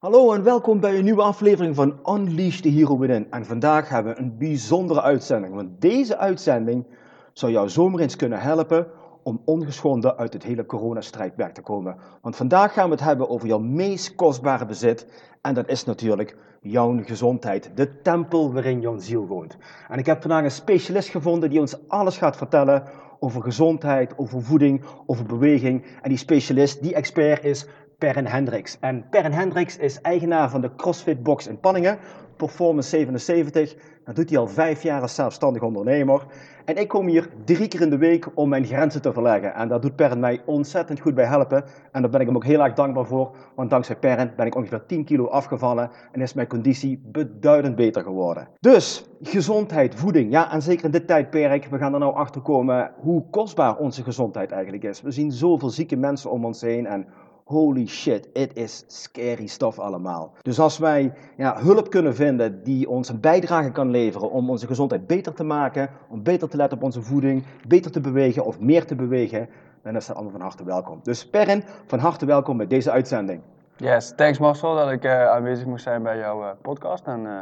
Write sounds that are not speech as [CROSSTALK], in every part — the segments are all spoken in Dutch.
Hallo en welkom bij een nieuwe aflevering van Unleash the Hero Within. En vandaag hebben we een bijzondere uitzending, want deze uitzending zou jou zomaar eens kunnen helpen om ongeschonden uit het hele coronastrijdperk te komen. Want vandaag gaan we het hebben over jouw meest kostbare bezit en dat is natuurlijk jouw gezondheid, de tempel waarin jouw ziel woont. En ik heb vandaag een specialist gevonden die ons alles gaat vertellen over gezondheid, over voeding, over beweging. En die specialist, die expert is Perrin Hendricks. En Perrin Hendricks is eigenaar van de CrossFit Box in Panningen, Performance 77. Dat doet hij al vijf jaar als zelfstandig ondernemer. En ik kom hier drie keer in de week om mijn grenzen te verleggen. En daar doet Perrin mij ontzettend goed bij helpen. En daar ben ik hem ook heel erg dankbaar voor. Want dankzij Perrin ben ik ongeveer 10 kilo afgevallen en is mijn conditie beduidend beter geworden. Dus, gezondheid, voeding. Ja, en zeker in dit tijdperk, we gaan er nou achter komen hoe kostbaar onze gezondheid eigenlijk is. We zien zoveel zieke mensen om ons heen en holy shit, it is scary stuff allemaal. Dus als wij ja, hulp kunnen vinden die ons een bijdrage kan leveren om onze gezondheid beter te maken, om beter te letten op onze voeding, beter te bewegen of meer te bewegen, dan is dat allemaal van harte welkom. Dus Perrin, van harte welkom bij deze uitzending. Yes, thanks Marcel dat ik uh, aanwezig moest zijn bij jouw uh, podcast. En uh,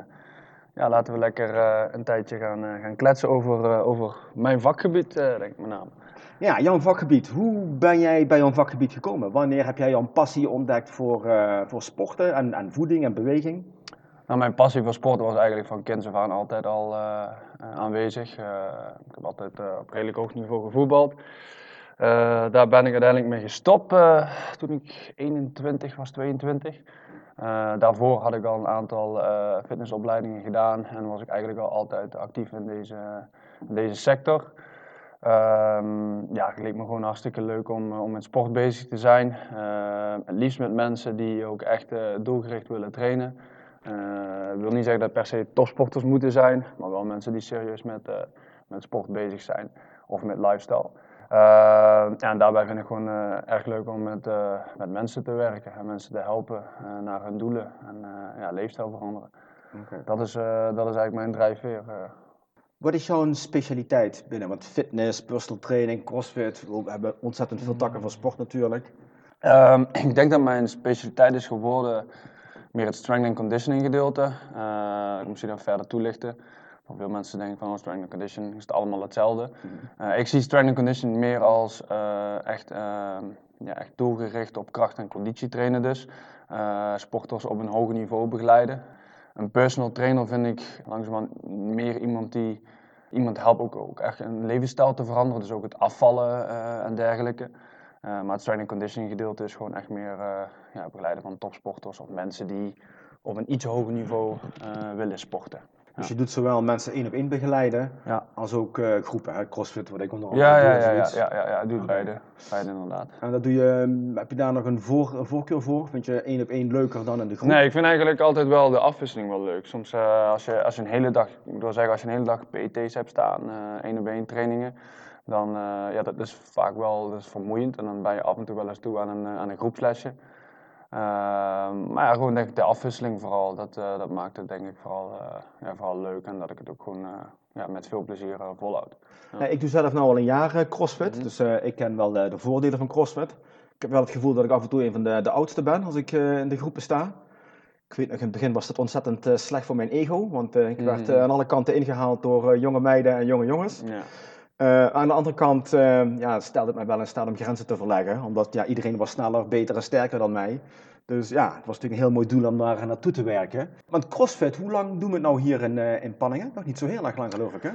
ja, laten we lekker een tijdje gaan, gaan kletsen over, over mijn vakgebied, denk ik met name. Ja, jouw vakgebied. Hoe ben jij bij jouw vakgebied gekomen? Wanneer heb jij jouw passie ontdekt voor, uh, voor sporten en, en voeding en beweging? Nou, mijn passie voor sporten was eigenlijk van kinds af aan altijd al uh, aanwezig. Uh, ik heb altijd op redelijk hoog niveau gevoetbald. daar ben ik uiteindelijk mee gestopt toen ik 21 was, 22. daarvoor had ik al een aantal fitnessopleidingen gedaan en was ik eigenlijk al altijd actief in deze, in deze sector. Um, ja, het leek me gewoon hartstikke leuk om, eh, om met sport bezig te zijn. Uh, het liefst met mensen die ook echt uh, doelgericht willen trainen. Ik wil niet zeggen dat per se topsporters moeten zijn, maar wel mensen die serieus met, met sport bezig zijn of met lifestyle. Ja, en daarbij vind ik gewoon erg leuk om met, met mensen te werken en mensen te helpen naar hun doelen en ja, leefstijl veranderen. Okay. Dat, is, dat is eigenlijk mijn drijfveer. Wat is jouw specialiteit binnen? Want fitness, personal training, crossfit, we hebben ontzettend veel takken van sport natuurlijk. Um, [CLEARS THROAT] ik denk dat mijn specialiteit is geworden meer het strength and conditioning gedeelte. Uh, ik moet je dan verder toelichten. Veel mensen denken van oh, strength and conditioning is het allemaal hetzelfde. Mhm. Uh, ik zie strength and conditioning meer als uh, echt, ehm, ja, echt doelgericht op kracht- en conditietrainen dus. sporters op een hoger niveau begeleiden een personal trainer vind ik langzamerhand meer iemand die iemand helpt ook, ook echt een levensstijl te veranderen. Dus ook het afvallen uh, en dergelijke. Uh, maar het strength conditioning gedeelte is gewoon echt meer uh, ja, begeleiden van topsporters of mensen die op een iets hoger niveau willen sporten. Dus je doet zowel mensen één op één begeleiden, als ook uh, groepen, hè? crossfit wat ik onder andere ja, doe. Ja, ja, ja, ja, ja, ja, doe beide. beide inderdaad. En dat doe je, ehm, heb je daar nog een, voor, een voorkeur voor? Vind je één op één leuker dan in de groep? Nee, ik vind eigenlijk altijd wel de afwisseling wel leuk. Soms uh, als, je, als je een hele dag, ik wil zeggen als je een hele dag PT's hebt staan, uh, één op één trainingen, dan uh, ja, dat is vaak wel dat is vermoeiend. En dan ben je af en toe wel eens toe aan een, aan een groepslesje. Ehm, maar ja, gewoon denk ik de afwisseling vooral, dat, uh, dat maakt het denk ik vooral, uh, ja, vooral leuk en dat ik het ook gewoon uh, ja, met veel plezier volhoud. Ja. ik doe zelf nu al een jaar crossfit, mm dus ik ken wel de, de, voordelen van crossfit. Ik heb wel het gevoel dat ik af en toe een van de, de oudste ben als ik in de groepen sta. Ik weet nog, in het begin was dat ontzettend slecht voor mijn ego, want ik werd mhm. aan alle kanten ingehaald door jonge meiden en jonge jongens. Ja. Uh, aan de andere kant uh, ja, stelde het mij wel in staat om grenzen te verleggen. Omdat ja, iedereen was sneller, beter en sterker dan mij. Dus ja, het was natuurlijk een heel mooi doel om daar naartoe te werken. Want CrossFit, hoe lang doen we het nou hier in, uh, in Panningen? Nog niet zo heel erg lang geloof ik hè?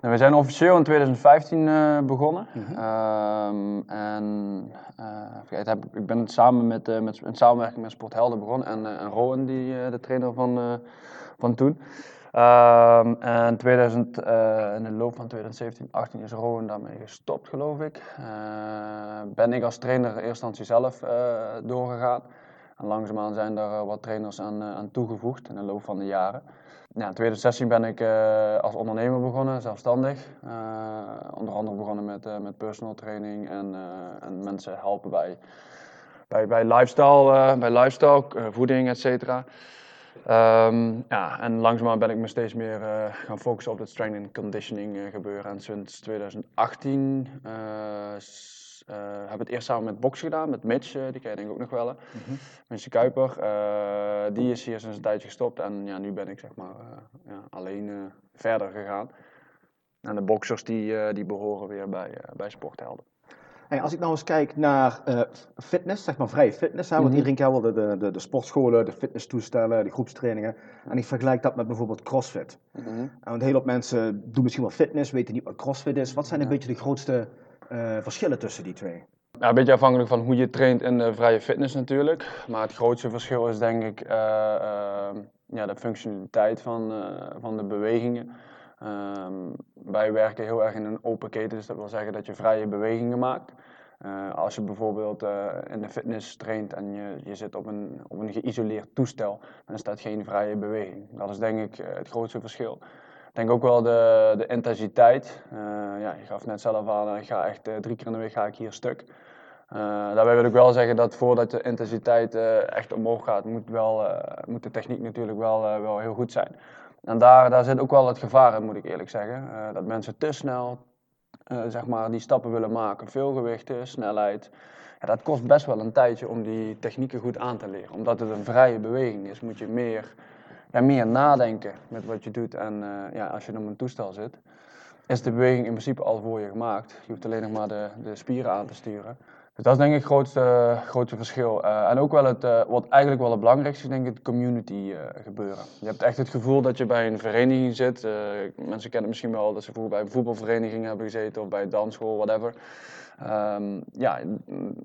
Nou, we zijn officieel in 2015 begonnen. Mm -hmm. en heb, ik ben samen met, met, in samenwerking met Sporthelden begonnen. En, en Rowan, die, de trainer van, van toen. Ehm, en 2000, eh, in de loop van 2017, 18 is Rowan daarmee gestopt, geloof ik. Eh, ben ik als trainer in eerste instantie zelf eh, doorgegaan. En langzaamaan zijn er wat trainers aan, aan toegevoegd in de loop van de jaren. Ja, in 2016 ben ik als ondernemer begonnen, zelfstandig. onder andere begonnen met, met personal training en, en mensen helpen bij, bij, bij lifestyle, bij lifestyle voeding, et cetera. Um, ja, en langzaamaan ben ik me steeds meer uh, gaan focussen op het strength and conditioning uh, gebeuren. En sinds 2018 uh, heb ik het eerst samen met Box gedaan, met Mitch, die ken je denk ik ook nog wel. Mm -hmm. Mitch Kuiper, die is hier sinds een tijdje gestopt en ja, nu ben ik zeg maar ja, alleen verder gegaan. En de boxers die, die behoren weer bij, bij Sporthelden als ik nou eens kijk naar uh, fitness, zeg maar vrije fitness, hè, want mhm. iedereen kent wel de, de, de, de, sportscholen, de fitnesstoestellen, de groepstrainingen. En ik vergelijk dat met bijvoorbeeld CrossFit. Mm -hmm. En een hele hoop mensen doen misschien wel fitness, weten niet wat CrossFit is. Wat zijn een beetje de grootste uh, verschillen tussen die twee? Ja, een beetje afhankelijk van hoe je traint in de vrije fitness natuurlijk. Maar het grootste verschil is denk ik uh, ja, de functionaliteit van, van de bewegingen. Um, wij werken heel erg in een open keten, dus dat wil zeggen dat je vrije bewegingen maakt. Uh, als je bijvoorbeeld uh, in de fitness traint en je, je zit op een, op een geïsoleerd toestel, dan is dat geen vrije beweging. Dat is denk ik uh, het grootste verschil. Ik denk ook wel de, de intensiteit. ja, je gaf net zelf aan, ik ga echt drie keer in de week ga ik hier stuk. daarbij wil ik wel zeggen dat voordat de intensiteit echt omhoog gaat, moet, wel, moet de techniek natuurlijk wel, wel heel goed zijn. En daar, daar zit ook wel het gevaar in, moet ik eerlijk zeggen. Uh, dat mensen te snel uh, zeg maar, die stappen willen maken. Veel gewichten, snelheid. Dat kost best wel een tijdje om die technieken goed aan te leren. Omdat het een vrije beweging is, moet je meer, ja, meer nadenken met wat je doet. En uh, ja, als je op een toestel zit, is de beweging in principe al voor je gemaakt. Je hoeft alleen nog maar de, de spieren aan te sturen. Dus dat is denk ik het grootste, verschil. Uh, en ook wel het, uh, wat eigenlijk wel het belangrijkste is, denk ik, het community uh, gebeuren. Je hebt echt het gevoel dat je bij een vereniging zit. mensen kennen misschien wel dat ze vroeger bij een voetbalvereniging hebben gezeten of bij een dansschool, whatever. Um, ja,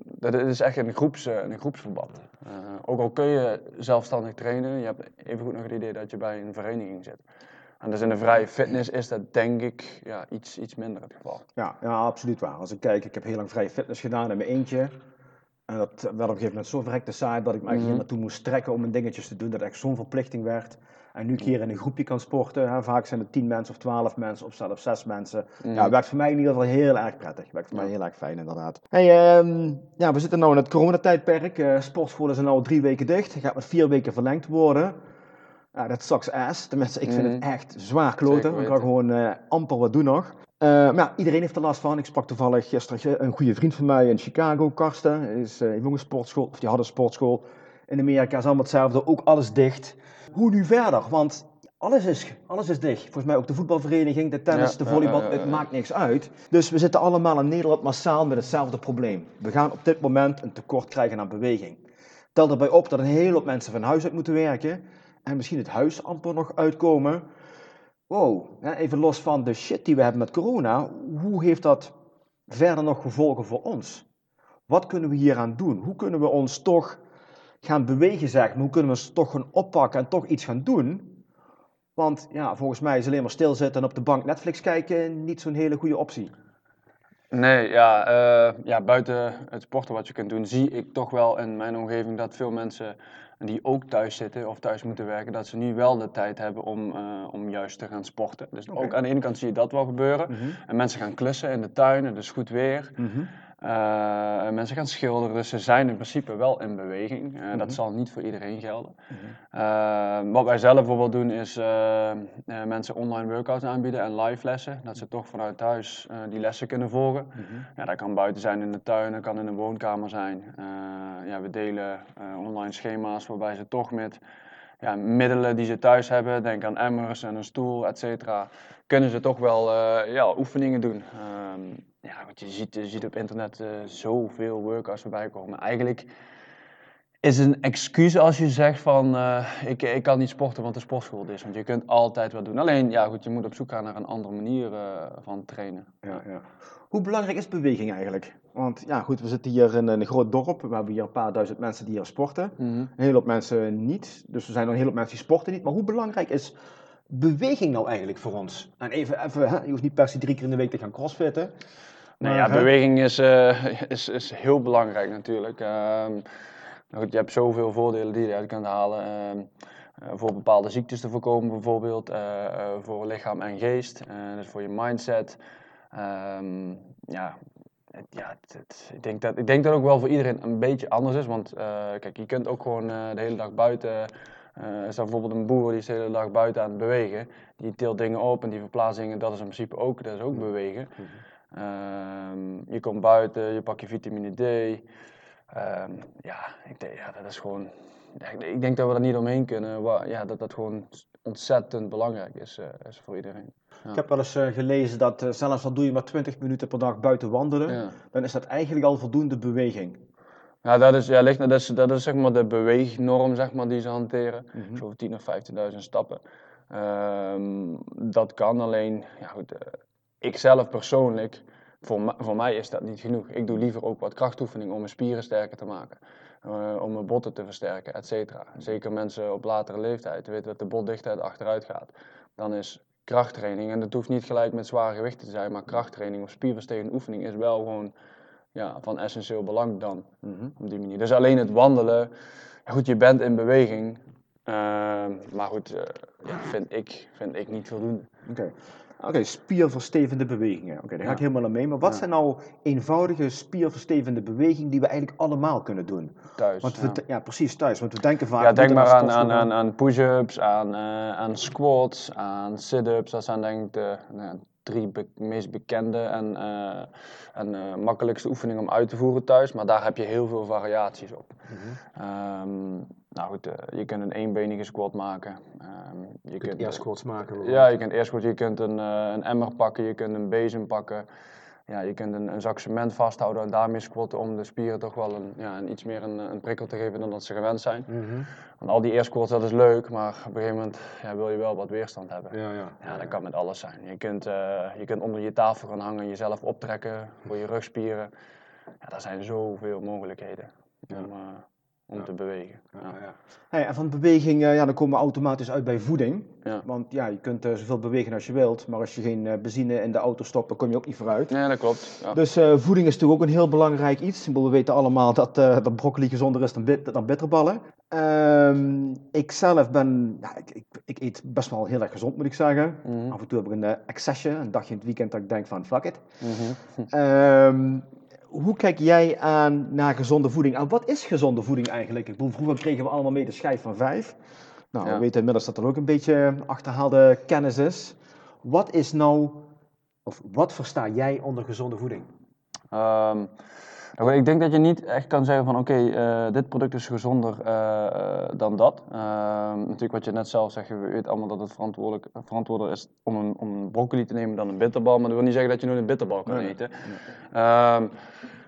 dat is echt een, groeps, een groepsverband. ook al kun je zelfstandig trainen, je hebt even goed nog het idee dat je bij een vereniging zit. En dus in de vrije fitness is dat denk ik ja, iets, iets minder het geval. Ja, ja, absoluut waar. Als ik kijk, ik heb heel lang vrije fitness gedaan in mijn eentje. En dat werd op een gegeven moment zo verrekte saai dat ik me eigenlijk mm naartoe moest trekken om mijn dingetjes te doen. Dat echt zo'n verplichting werd. En nu keer in een groepje kan sporten. Hè. Vaak zijn het tien mensen of twaalf mensen of zelfs zes mensen. Mm. Ja, werkt voor mij in ieder geval heel erg prettig. Werkt voor mij heel erg fijn inderdaad. Hey, um, ja, we zitten nu in het coronatijdperk. Uh, sportscholen zijn al drie weken dicht. Het gaat met vier weken verlengd worden. Ja, dat sucks ass. Tenminste, ik vind het mhm. echt zwaar kloten. Ik kan gewoon uh, amper wat doen nog. Uh, maar ja, iedereen heeft er last van. Ik sprak toevallig gisteren een goede vriend van mij in Chicago, Karsten. Hij is, uh, heeft een sportschool, of die had een sportschool. In Amerika is allemaal hetzelfde, ook alles dicht. Hoe nu verder? Want alles is, alles is dicht. Volgens mij ook de voetbalvereniging, de tennis, de volleybal, het maakt niks uit. Dus we zitten allemaal in Nederland massaal met hetzelfde probleem. We gaan op dit moment een tekort krijgen aan beweging. Tel erbij op dat een hele hoop mensen van huis uit moeten werken en misschien het huis amper nog uitkomen. Wow, even los van de shit die we hebben met corona, hoe heeft dat verder nog gevolgen voor ons? Wat kunnen we hier aan doen? Hoe kunnen we ons toch gaan bewegen, zeg maar? Hoe kunnen we ons toch gaan oppakken en toch iets gaan doen? Want ja, volgens mij is alleen maar stilzitten en op de bank Netflix kijken niet zo'n hele goede optie. Nee, ja, uh, ja, buiten het sporten wat je kunt doen, zie ik toch wel in mijn omgeving dat veel mensen die ook thuis zitten of thuis moeten werken, dat ze nu wel de tijd hebben om, uh, om juist te gaan sporten. Dus ook aan de ene kant zie je dat wel gebeuren. Mhm. En mensen gaan klussen in de tuin, het is goed weer. Mm uh, mensen gaan schilderen, dus ze zijn in principe wel in beweging. Uh, Dat mhm. zal niet voor iedereen gelden. Mhm. Uh, wat wij zelf bijvoorbeeld doen is mensen online workouts aanbieden en live lessen. Dat ze toch vanuit thuis die lessen kunnen volgen. Mm -hmm. ja, dat kan buiten zijn in de tuin, dat kan in een woonkamer zijn. ja, we delen online schema's waarbij ze toch met ja, middelen die ze thuis hebben, denk aan emmers en een stoel, et cetera, kunnen ze toch wel ja, oefeningen doen. Ehm, ja, want je ziet, je ziet op internet uh, zoveel workouts voorbij komen. Eigenlijk is het een excuus als je zegt van uh, ik, ik kan niet sporten want de sportschool is. Want je kunt altijd wat doen. Alleen ja, goed, je moet op zoek gaan naar een andere manier uh, van trainen. Ja, ja. Hoe belangrijk is beweging eigenlijk? Want ja, goed, we zitten hier in een groot dorp. We hebben hier een paar duizend mensen die hier sporten. Mm -hmm. Een hele hoop mensen niet. Dus er zijn een hele hoop mensen die sporten niet. Maar hoe belangrijk is beweging nou eigenlijk voor ons? En even, even hè, je hoeft niet per se drie keer in de week te gaan crossfitten. Nee, Maar, ja, hè? beweging is, eh, is, is heel belangrijk natuurlijk. Ehm, nou je hebt zoveel voordelen die je eruit kunt halen. Ehm, eh, voor bepaalde ziektes te voorkomen bijvoorbeeld, eh, voor lichaam en geest, dus voor je mindset. Ehm, ja, het, ja het, het- ik, denk dat, ik denk dat ook wel voor iedereen een beetje anders is, want kijk, je kunt ook gewoon de hele dag buiten, is er bijvoorbeeld een boer die is de hele dag buiten aan het bewegen, die tilt dingen op en die verplaatst dingen, dat is in principe ook, dat is ook bewegen. Ehm, je komt buiten, je pakt je vitamine D. Ehm, ja, ik denk, ja, dat is gewoon. ja, ik- denk dat we er niet omheen kunnen. ja, dat dat gewoon ontzettend belangrijk is, eh, is voor iedereen. Ik heb wel eens eh, gelezen dat zelfs al doe je maar 20 minuten per dag buiten wandelen, Ja. dan is dat eigenlijk al voldoende beweging. Ja, dat is, ja, ligt, dat is, dat is zeg maar de beweegnorm zeg maar, die ze hanteren. Zo 10.000 of 15.000 stappen. Ehm, dat kan alleen, ja goed, eh, ik zelf persoonlijk, voor, voor mij is dat niet genoeg. Ik doe liever ook wat krachtoefening om mijn spieren sterker te maken. eh, om mijn botten te versterken, et cetera. Zeker mensen op latere leeftijd weten dat de botdichtheid achteruit gaat. Dan is krachttraining, en dat hoeft niet gelijk met zware gewichten te zijn, maar krachttraining of spierverstevigende oefening is wel gewoon ja, van essentieel belang dan. Op die manier. Dus alleen het wandelen, ja, goed, je bent in beweging, ehm, maar goed, eh, ja, vind, ik, vind ik niet voldoende. Oké, Oké, spierverstevende bewegingen. Oké, daar ga ik helemaal aan mee. Maar wat zijn nou eenvoudige spierverstevende bewegingen die we eigenlijk allemaal kunnen doen? Thuis. Want ja. we, ja, precies, thuis. Want we denken vaak... Ja, denk maar aan, aan, aan, aan push-ups, aan, eh, aan squats, aan sit-ups. Dat zijn denk ik de drie be- meest bekende en, eh, en eh, makkelijkste oefeningen om uit te voeren thuis. Maar daar heb je heel veel variaties op. Ehm, nou goed, eh, je kunt een eenbenige squat maken. Ehm, je Je kunt, kunt eerst squats maken. Ja, je kunt eerst goed, je kunt een, een emmer pakken, je kunt een bezem pakken. Ja, je kunt een, een zak cement vasthouden en daarmee squatten om de spieren toch wel een, ja, een, iets meer een, een prikkel te geven dan dat ze gewend zijn. Want al die air squats, dat is leuk, maar op een gegeven moment ja, wil je wel wat weerstand hebben. Ja, ja. Ja, dat kan met alles zijn. Je kunt, eh, je kunt onder je tafel gaan hangen, jezelf optrekken voor je rugspieren. Ja, er zijn zoveel mogelijkheden om, eh, om Ja. te bewegen. Ja. Hey, en van beweging, eh, ja, dan komen we automatisch uit bij voeding. Ja. Want ja, je kunt eh, zoveel bewegen als je wilt, maar als je geen eh, benzine in de auto stopt, dan kom je ook niet vooruit. Nee, dat klopt. Ja. Dus eh, voeding is natuurlijk ook een heel belangrijk iets. We weten allemaal dat, eh, dat broccoli gezonder is dan, bit, dan bitterballen. Ehm ik zelf ben, ja, ik, ik, ik eet best wel heel erg gezond moet ik zeggen. Mhm. Af en toe heb ik een excesje, een dagje in het weekend dat ik denk van fuck it. Mhm. Ehm, hoe kijk jij aan naar gezonde voeding? En wat is gezonde voeding eigenlijk? Ik bedoel, vroeger kregen we allemaal mee de schijf van vijf. Nou, we weten inmiddels dat er ook een beetje achterhaalde kennis is. Wat is nou, of wat versta jij onder gezonde voeding? Ehm, nou, ik denk dat je niet echt kan zeggen van oké, eh, dit product is gezonder eh, eh, dan dat. Ehm, natuurlijk wat je net zelf zegt, we weten allemaal dat het verantwoordelijk, verantwoorder is om een, om een broccoli te nemen dan een bitterbal. Maar dat wil niet zeggen dat je nooit een bitterbal kan Nee, nee. eten. Ehm,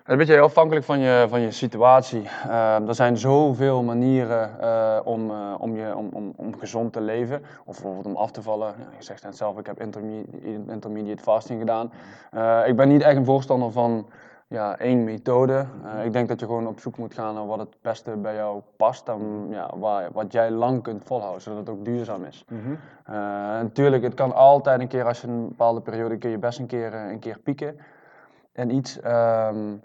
het is een beetje heel afhankelijk van je, van je situatie. Ehm, er zijn zoveel manieren eh, om, eh, om, je, om, om, om gezond te leven. Of bijvoorbeeld om af te vallen. Ja, je zegt net zelf, ik heb intermediate, intermediate fasting gedaan. Eh, ik ben niet echt een voorstander van ja, één methode. Eh, ik denk dat je gewoon op zoek moet gaan naar wat het beste bij jou past. En ja, waar, wat jij lang kunt volhouden, zodat het ook duurzaam is. Eh, natuurlijk, het kan altijd een keer, als je een bepaalde periode, kun je best een keer, eh, een keer pieken en iets. ehm,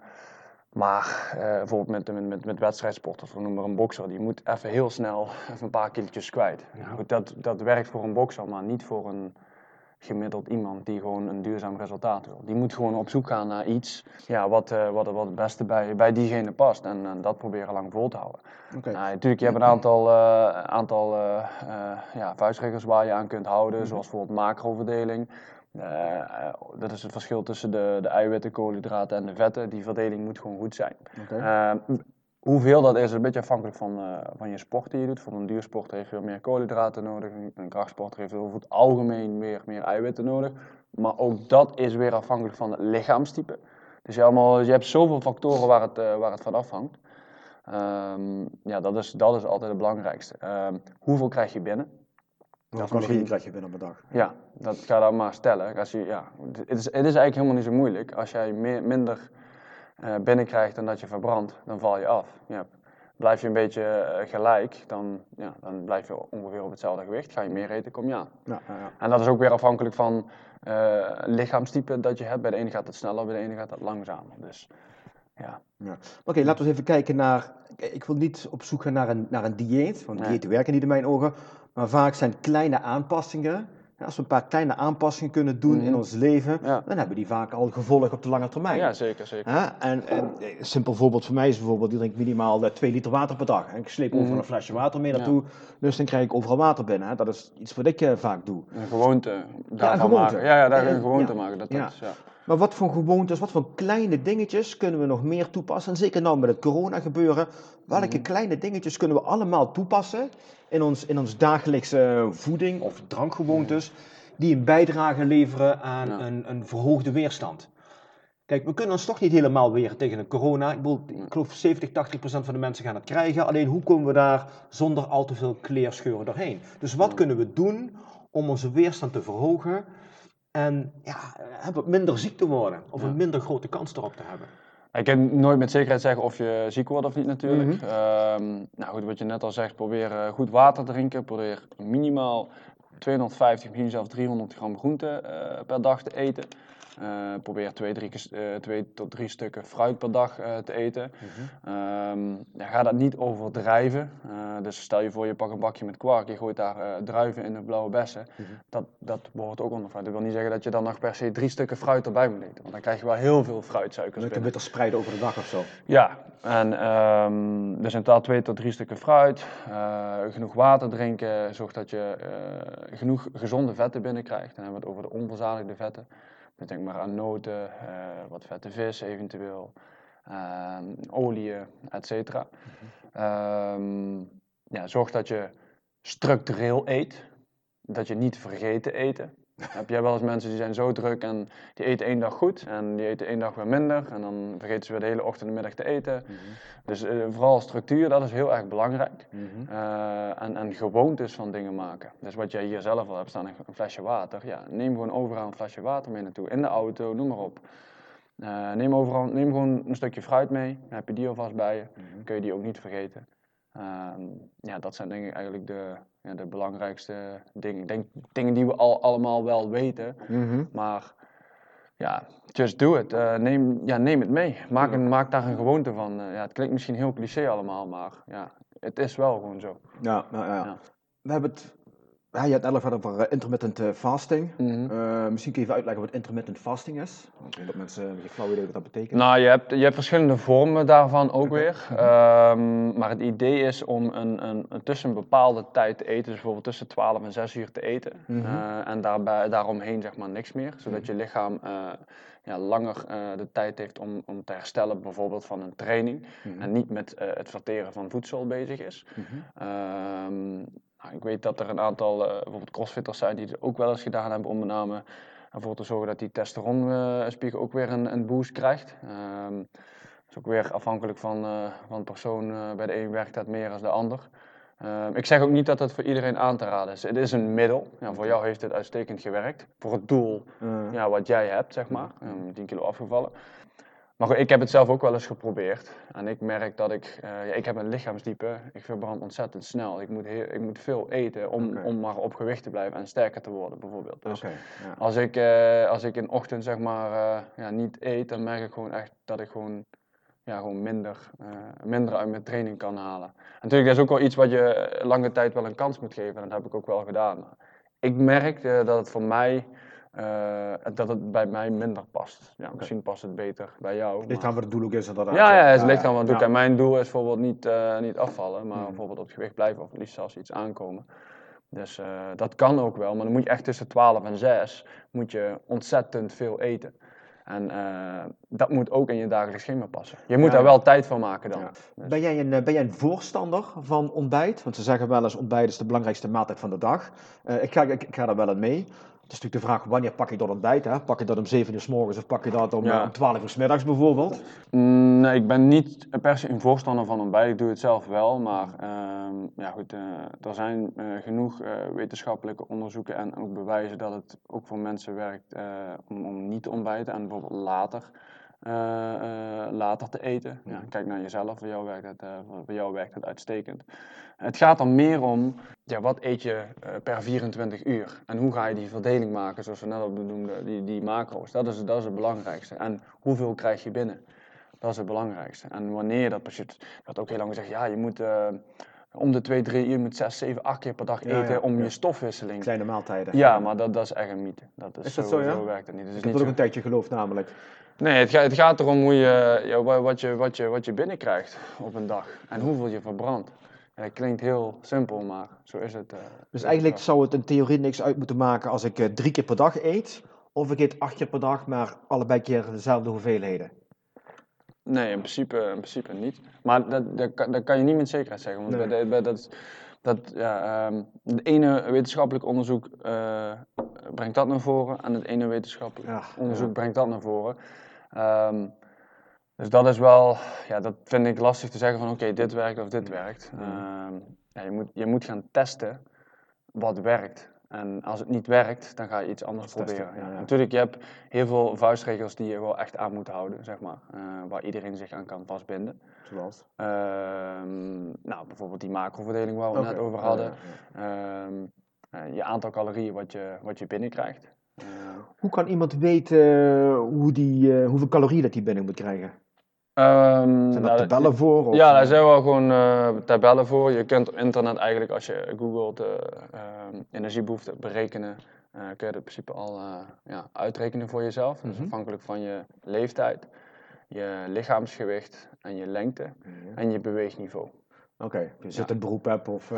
maar bijvoorbeeld met, met, met, met wedstrijdsporters, we noemen maar een bokser, die moet even heel snel even een paar kilo's kwijt. Goed, dat, dat werkt voor een bokser, maar niet voor een gemiddeld iemand die gewoon een duurzaam resultaat wil. Die moet gewoon op zoek gaan naar iets ja, wat, eh, wat, wat het beste bij, bij diegene past en, en dat proberen lang vol te houden. Nou, natuurlijk, je hebt een aantal, eh, aantal eh, eh, ja, vuistregels waar je aan kunt houden, zoals bijvoorbeeld macroverdeling. Eh, eh, dat is het verschil tussen de, de eiwitten, koolhydraten en de vetten. Die verdeling moet gewoon goed zijn. Hoeveel dat is, is een beetje afhankelijk van, eh, van je sport die je doet. Voor een duursport heeft je meer koolhydraten nodig. Een- krachtsport heeft over het algemeen meer, meer eiwitten nodig. Maar ook dat is weer afhankelijk van het lichaamstype. Dus je, allemaal, je hebt zoveel factoren waar het, eh, waar het van afhangt. Ehm, ja, dat is, dat is altijd het belangrijkste. Ehm, hoeveel krijg je binnen? Hoeveel is misschien- calorieën krijg je binnen op een dag? Ja, dat ga dan maar stellen. Als je, ja, het, is, het is eigenlijk helemaal niet zo moeilijk. Als jij meer, minder binnenkrijgt dan dat je verbrandt, dan val je af. Blijf je een beetje eh, gelijk, dan, ja, dan blijf je ongeveer op hetzelfde gewicht. Ga je meer eten, kom je aan. Ja, ja, ja. En dat is ook weer afhankelijk van eh, lichaamstype dat je hebt. Bij de ene gaat het sneller, bij de ene gaat het langzamer. Dus ja. Ja. Oké, laten we eens even kijken naar. Ik wil niet op zoek gaan naar een, naar een dieet, want Nee. diëten werken niet in mijn ogen. Maar vaak zijn kleine aanpassingen. Ja, als we een paar kleine aanpassingen kunnen doen in Mhm. ons leven, Ja. dan hebben die vaak al gevolgen op de lange termijn. ja, zeker, zeker. Hè? En, en een simpel voorbeeld voor mij is bijvoorbeeld, ik drink minimaal eh, 2 liter water per dag. En ik sleep overal Mhm. een flesje water mee Ja. naartoe, dus dan krijg ik overal water binnen. Hè? Dat is iets wat ik eh, vaak doe. Een gewoonte daarvan maken. Ja, ja, daar Ja, een gewoonte ja. maken. Dat, Ja. dat is, ja. Maar wat voor gewoontes, wat voor kleine dingetjes kunnen we nog meer toepassen? En zeker nou met het corona gebeuren, welke Mhm. kleine dingetjes kunnen we allemaal toepassen in ons, in ons dagelijkse voeding of drankgewoontes, die een bijdrage leveren aan Ja. een, een verhoogde weerstand? Kijk, we kunnen ons toch niet helemaal weer tegen een corona. Ik, bedoel, ik geloof 70, 80 procent van de mensen gaan het krijgen. Alleen hoe komen we daar zonder al te veel kleerscheuren doorheen? Dus wat kunnen we doen om onze weerstand te verhogen en ja, eh, wat minder ziek te worden? Of Ja. een minder grote kans erop te hebben? Ik kan nooit met zekerheid zeggen of je ziek wordt of niet natuurlijk. Mhm. Ehm, nou goed, wat je net al zegt, probeer eh, goed water te drinken. Probeer minimaal 250, misschien zelfs 300 gram groente eh, per dag te eten. Eh, probeer twee, drie, eh, twee tot drie stukken fruit per dag eh, te eten. Ehm, ja, ga dat niet overdrijven. Dus stel je voor je pakt een bakje met kwark, je gooit daar druiven in de blauwe bessen. dat, dat behoort ook onder fruit. Dat wil niet zeggen dat je dan nog per se drie stukken fruit erbij moet eten. Want dan krijg je wel heel veel fruitsuikers binnen. witte spreiden over de dag of zo. Ja, en ehm, dus in totaal twee tot drie stukken fruit, genoeg water drinken, zorg dat je genoeg gezonde vetten binnenkrijgt. Dan hebben we het over de onverzadigde vetten. Denk maar aan noten, eh, wat vette vis eventueel, ehm oliën, et cetera. Ehm, ja, zorg dat je structureel eet, dat je niet vergeet te eten. Heb jij wel eens mensen die zijn zo druk en die eten één dag goed en die eten één dag weer minder en dan vergeten ze weer de hele ochtend en middag te eten. Dus eh, vooral structuur, dat is heel erg belangrijk. Eh, en, en gewoontes van dingen maken. Dus wat jij hier zelf al hebt staan, een flesje water. Ja, neem gewoon overal een flesje water mee naartoe. In de auto, noem maar op. Eh, neem, overal, neem gewoon een stukje fruit mee. Dan heb je die alvast bij je. Dan kun je die ook niet vergeten. Ehm, ja, dat zijn denk ik eigenlijk de, ja, de belangrijkste dingen. Ik denk dingen die we al allemaal wel weten. Maar ja, just do it. Eh, neem, ja, neem het mee. Maak, een, maak daar een gewoonte van. Eh, ja, het klinkt misschien heel cliché allemaal, maar ja, het is wel gewoon zo. Ja, ja. Ja. We hebben het. Ja, je hebt het net al over intermittent eh, fasting. Mhm. Eh, misschien kun je even uitleggen wat intermittent fasting is. Want dat mensen geen flauw idee wat dat betekent. Nou, je hebt, je hebt verschillende vormen daarvan ook weer. Ehm, maar het idee is om een, een, een tussen een bepaalde tijd te eten, dus bijvoorbeeld tussen 12 en 6 uur te eten. Mhm. Eh, en daarbij, daaromheen zeg maar niks meer, zodat je lichaam ja, langer de tijd heeft om, om te herstellen, bijvoorbeeld van een training. Mhm. En niet met het verteren van voedsel bezig is. Ehm, ik weet dat er een aantal eh, bijvoorbeeld crossfitters zijn die het ook wel eens gedaan hebben om met name ervoor te zorgen dat die testosteronspiegel ook weer een, een boost krijgt. Ehm, dat is ook weer afhankelijk van, eh, van de persoon. eh, bij de een werkt dat meer dan de ander. Ehm, ik zeg ook niet dat het voor iedereen aan te raden is. Het is een middel. Ja, voor jou heeft het uitstekend gewerkt. Voor het doel Eh, ja, wat jij hebt, zeg maar. Ehm, 10 kilo afgevallen. Maar goed, ik heb het zelf ook wel eens geprobeerd. En ik merk dat ik, eh, ja, ik heb een lichaamstype, ik verbrand ontzettend snel. Ik moet, heel, ik moet veel eten om, om maar op gewicht te blijven en sterker te worden, bijvoorbeeld. Dus ja. als, ik, eh, als ik in de ochtend zeg maar eh, ja, niet eet, dan merk ik gewoon echt dat ik gewoon, ja, gewoon minder, minder uit mijn training kan halen. En natuurlijk, dat is ook wel iets wat je lange tijd wel een kans moet geven. En dat heb ik ook wel gedaan. Maar ik merk dat het voor mij, eh, dat het bij mij minder past. Ja, misschien past het beter bij jou. Ligt maar- aan wat het doel ook is inderdaad. ja, ja, het ligt aan wat het doet. Ja. En mijn doel is bijvoorbeeld niet, eh, niet afvallen, maar Mhm. bijvoorbeeld op het gewicht blijven of liefst zelfs iets aankomen. Dus eh, dat kan ook wel, maar dan moet je echt tussen 12 en 6 moet je ontzettend veel eten. En dat moet ook in je dagelijks schema passen. Je moet Ja. daar wel tijd voor maken dan. Ja. Dus- Ben, jij een, ben jij een voorstander van ontbijt? Want ze zeggen wel eens ontbijt is de belangrijkste maaltijd van de dag. Ik, ga, ik, ik ga daar wel in mee. Het is natuurlijk de vraag wanneer pak je dat ontbijt? Hè? Pak je dat om 7 uur s morgens of pak je dat om, Ja. eh, om 12 uur s middags bijvoorbeeld? Mm, Nee, ik ben niet per se een voorstander van ontbijt. Ik doe het zelf wel, maar ehm, ja, goed, eh, er zijn eh, genoeg eh, wetenschappelijke onderzoeken en ook bewijzen dat het ook voor mensen werkt om, om niet te ontbijten en bijvoorbeeld later later te eten. Ja, kijk naar jezelf, voor jou, werkt het, eh, voor jou werkt het uitstekend. Het gaat er meer om, ja, wat eet je eh, per 24 uur? En hoe ga je die verdeling maken, zoals we net al benoemden, die, die macro's. Dat is, dat is het belangrijkste. En hoeveel krijg je binnen? Dat is het belangrijkste. En wanneer dat precies... Wordt ook heel lang gezegd, ja, je moet... eh, om de 2, 3 uur, je moet 6, 7, 8 keer per dag eten ja, om je stofwisseling. Kleine maaltijden. Ja, maar dat, dat is echt een mythe. Dat is, Is dat zo, zo, ja? zo werkt het niet. Het is Ik heb dat ook een tijdje geloofd namelijk. Nee, het, gaat, het gaat erom hoe je, ja, wat, je, wat, je, wat je binnenkrijgt op een dag. En hoeveel je verbrandt. Ja, dat klinkt heel simpel, maar zo is het. eh, Dus eigenlijk zou het in theorie niks uit moeten maken als ik eh, drie keer per dag eet. Of ik eet acht keer per dag, maar allebei keer dezelfde hoeveelheden. Nee, in principe, in principe niet. Maar dat, dat, kan, dat kan je niet met zekerheid zeggen. Want Nee. bij de- bij dat, dat, ja, ehm, het ene wetenschappelijk onderzoek eh, brengt dat naar voren. En het ene wetenschappelijk Ja, onderzoek ja. brengt dat naar voren. Ehm, dus dat is wel, ja, dat vind ik lastig te zeggen van oké, dit werkt of dit werkt. Ehm, ja, je, moet, je moet gaan testen wat werkt. En als het niet werkt, dan ga je iets anders proberen. ja, Ja, ja. Natuurlijk, je hebt heel veel vuistregels die je wel echt aan moet houden, zeg maar. eh, waar iedereen zich aan kan vastbinden. Zoals? Ehm, nou, bijvoorbeeld die macroverdeling waar we het Oké, net over hadden. eh, je aantal calorieën wat je, wat je binnenkrijgt. Eh, Hoe kan iemand weten eh, hoe die, eh, hoeveel calorieën dat hij binnen moet krijgen? ehm, Zijn nou, er dat- tabellen voor? Of, Ja, daar zijn wel gewoon tabellen voor. Je kunt op internet eigenlijk, als je googelt eh, ehm, energiebehoefte berekenen, kun je dat in principe al ja, uitrekenen voor jezelf. Dus Mhm. afhankelijk van je leeftijd, je lichaamsgewicht en je lengte Ja. en je beweegniveau. Oké, je zit Ja. een beroep hebt of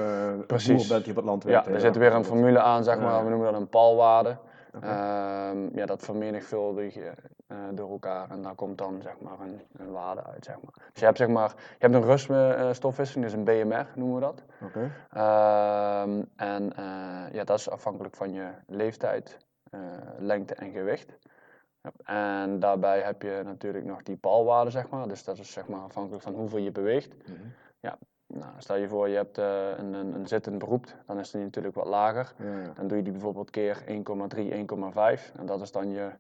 Precies. boer bent die op het land Ja, werkt. er hè, zit weer een formule aan, zeg Ja, maar, ja. we noemen dat een palwaarde. Ehm, ja, dat vermenigvuldig je eh, door elkaar en daar komt dan zeg maar een, een waarde uit. Zeg maar. Dus je hebt, zeg maar, je hebt een ruststofwisseling, dus een BMR noemen we dat. Ehm, en eh, ja, dat is afhankelijk van je leeftijd, eh, lengte en gewicht. Ja, En daarbij heb je natuurlijk nog die palwaarde, zeg maar. Dus dat is zeg maar afhankelijk van hoeveel je beweegt. Mhm. Nou, stel je voor, je hebt eh, een, een, een zittend beroep, dan is die natuurlijk wat lager. Ja. Dan doe je die bijvoorbeeld keer 1,3, 1,5. En dat is dan je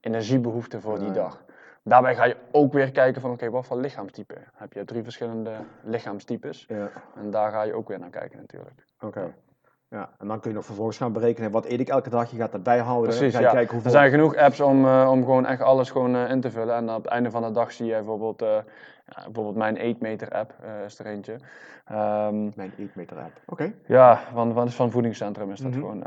energiebehoefte voor die Ja, dag. Daarbij ga je ook weer kijken van oké, wat voor lichaamstype heb je? Drie verschillende lichaamstypes. Ja, En daar ga je ook weer naar kijken natuurlijk. oké. Ja, en dan kun je nog vervolgens gaan berekenen wat eet ik elke dag. Je gaat dat bijhouden. Precies, ga je ja. kijken Er hoeveel... zijn genoeg apps om, eh, om gewoon echt alles gewoon, eh, in te vullen. En op het einde van de dag zie je bijvoorbeeld, eh, ja, bijvoorbeeld mijn Eatmeter app is er eentje. Ehm, Mijn eetmeter app. Oké. Ja, van, van, van voedingscentrum is dat Mhm. gewoon.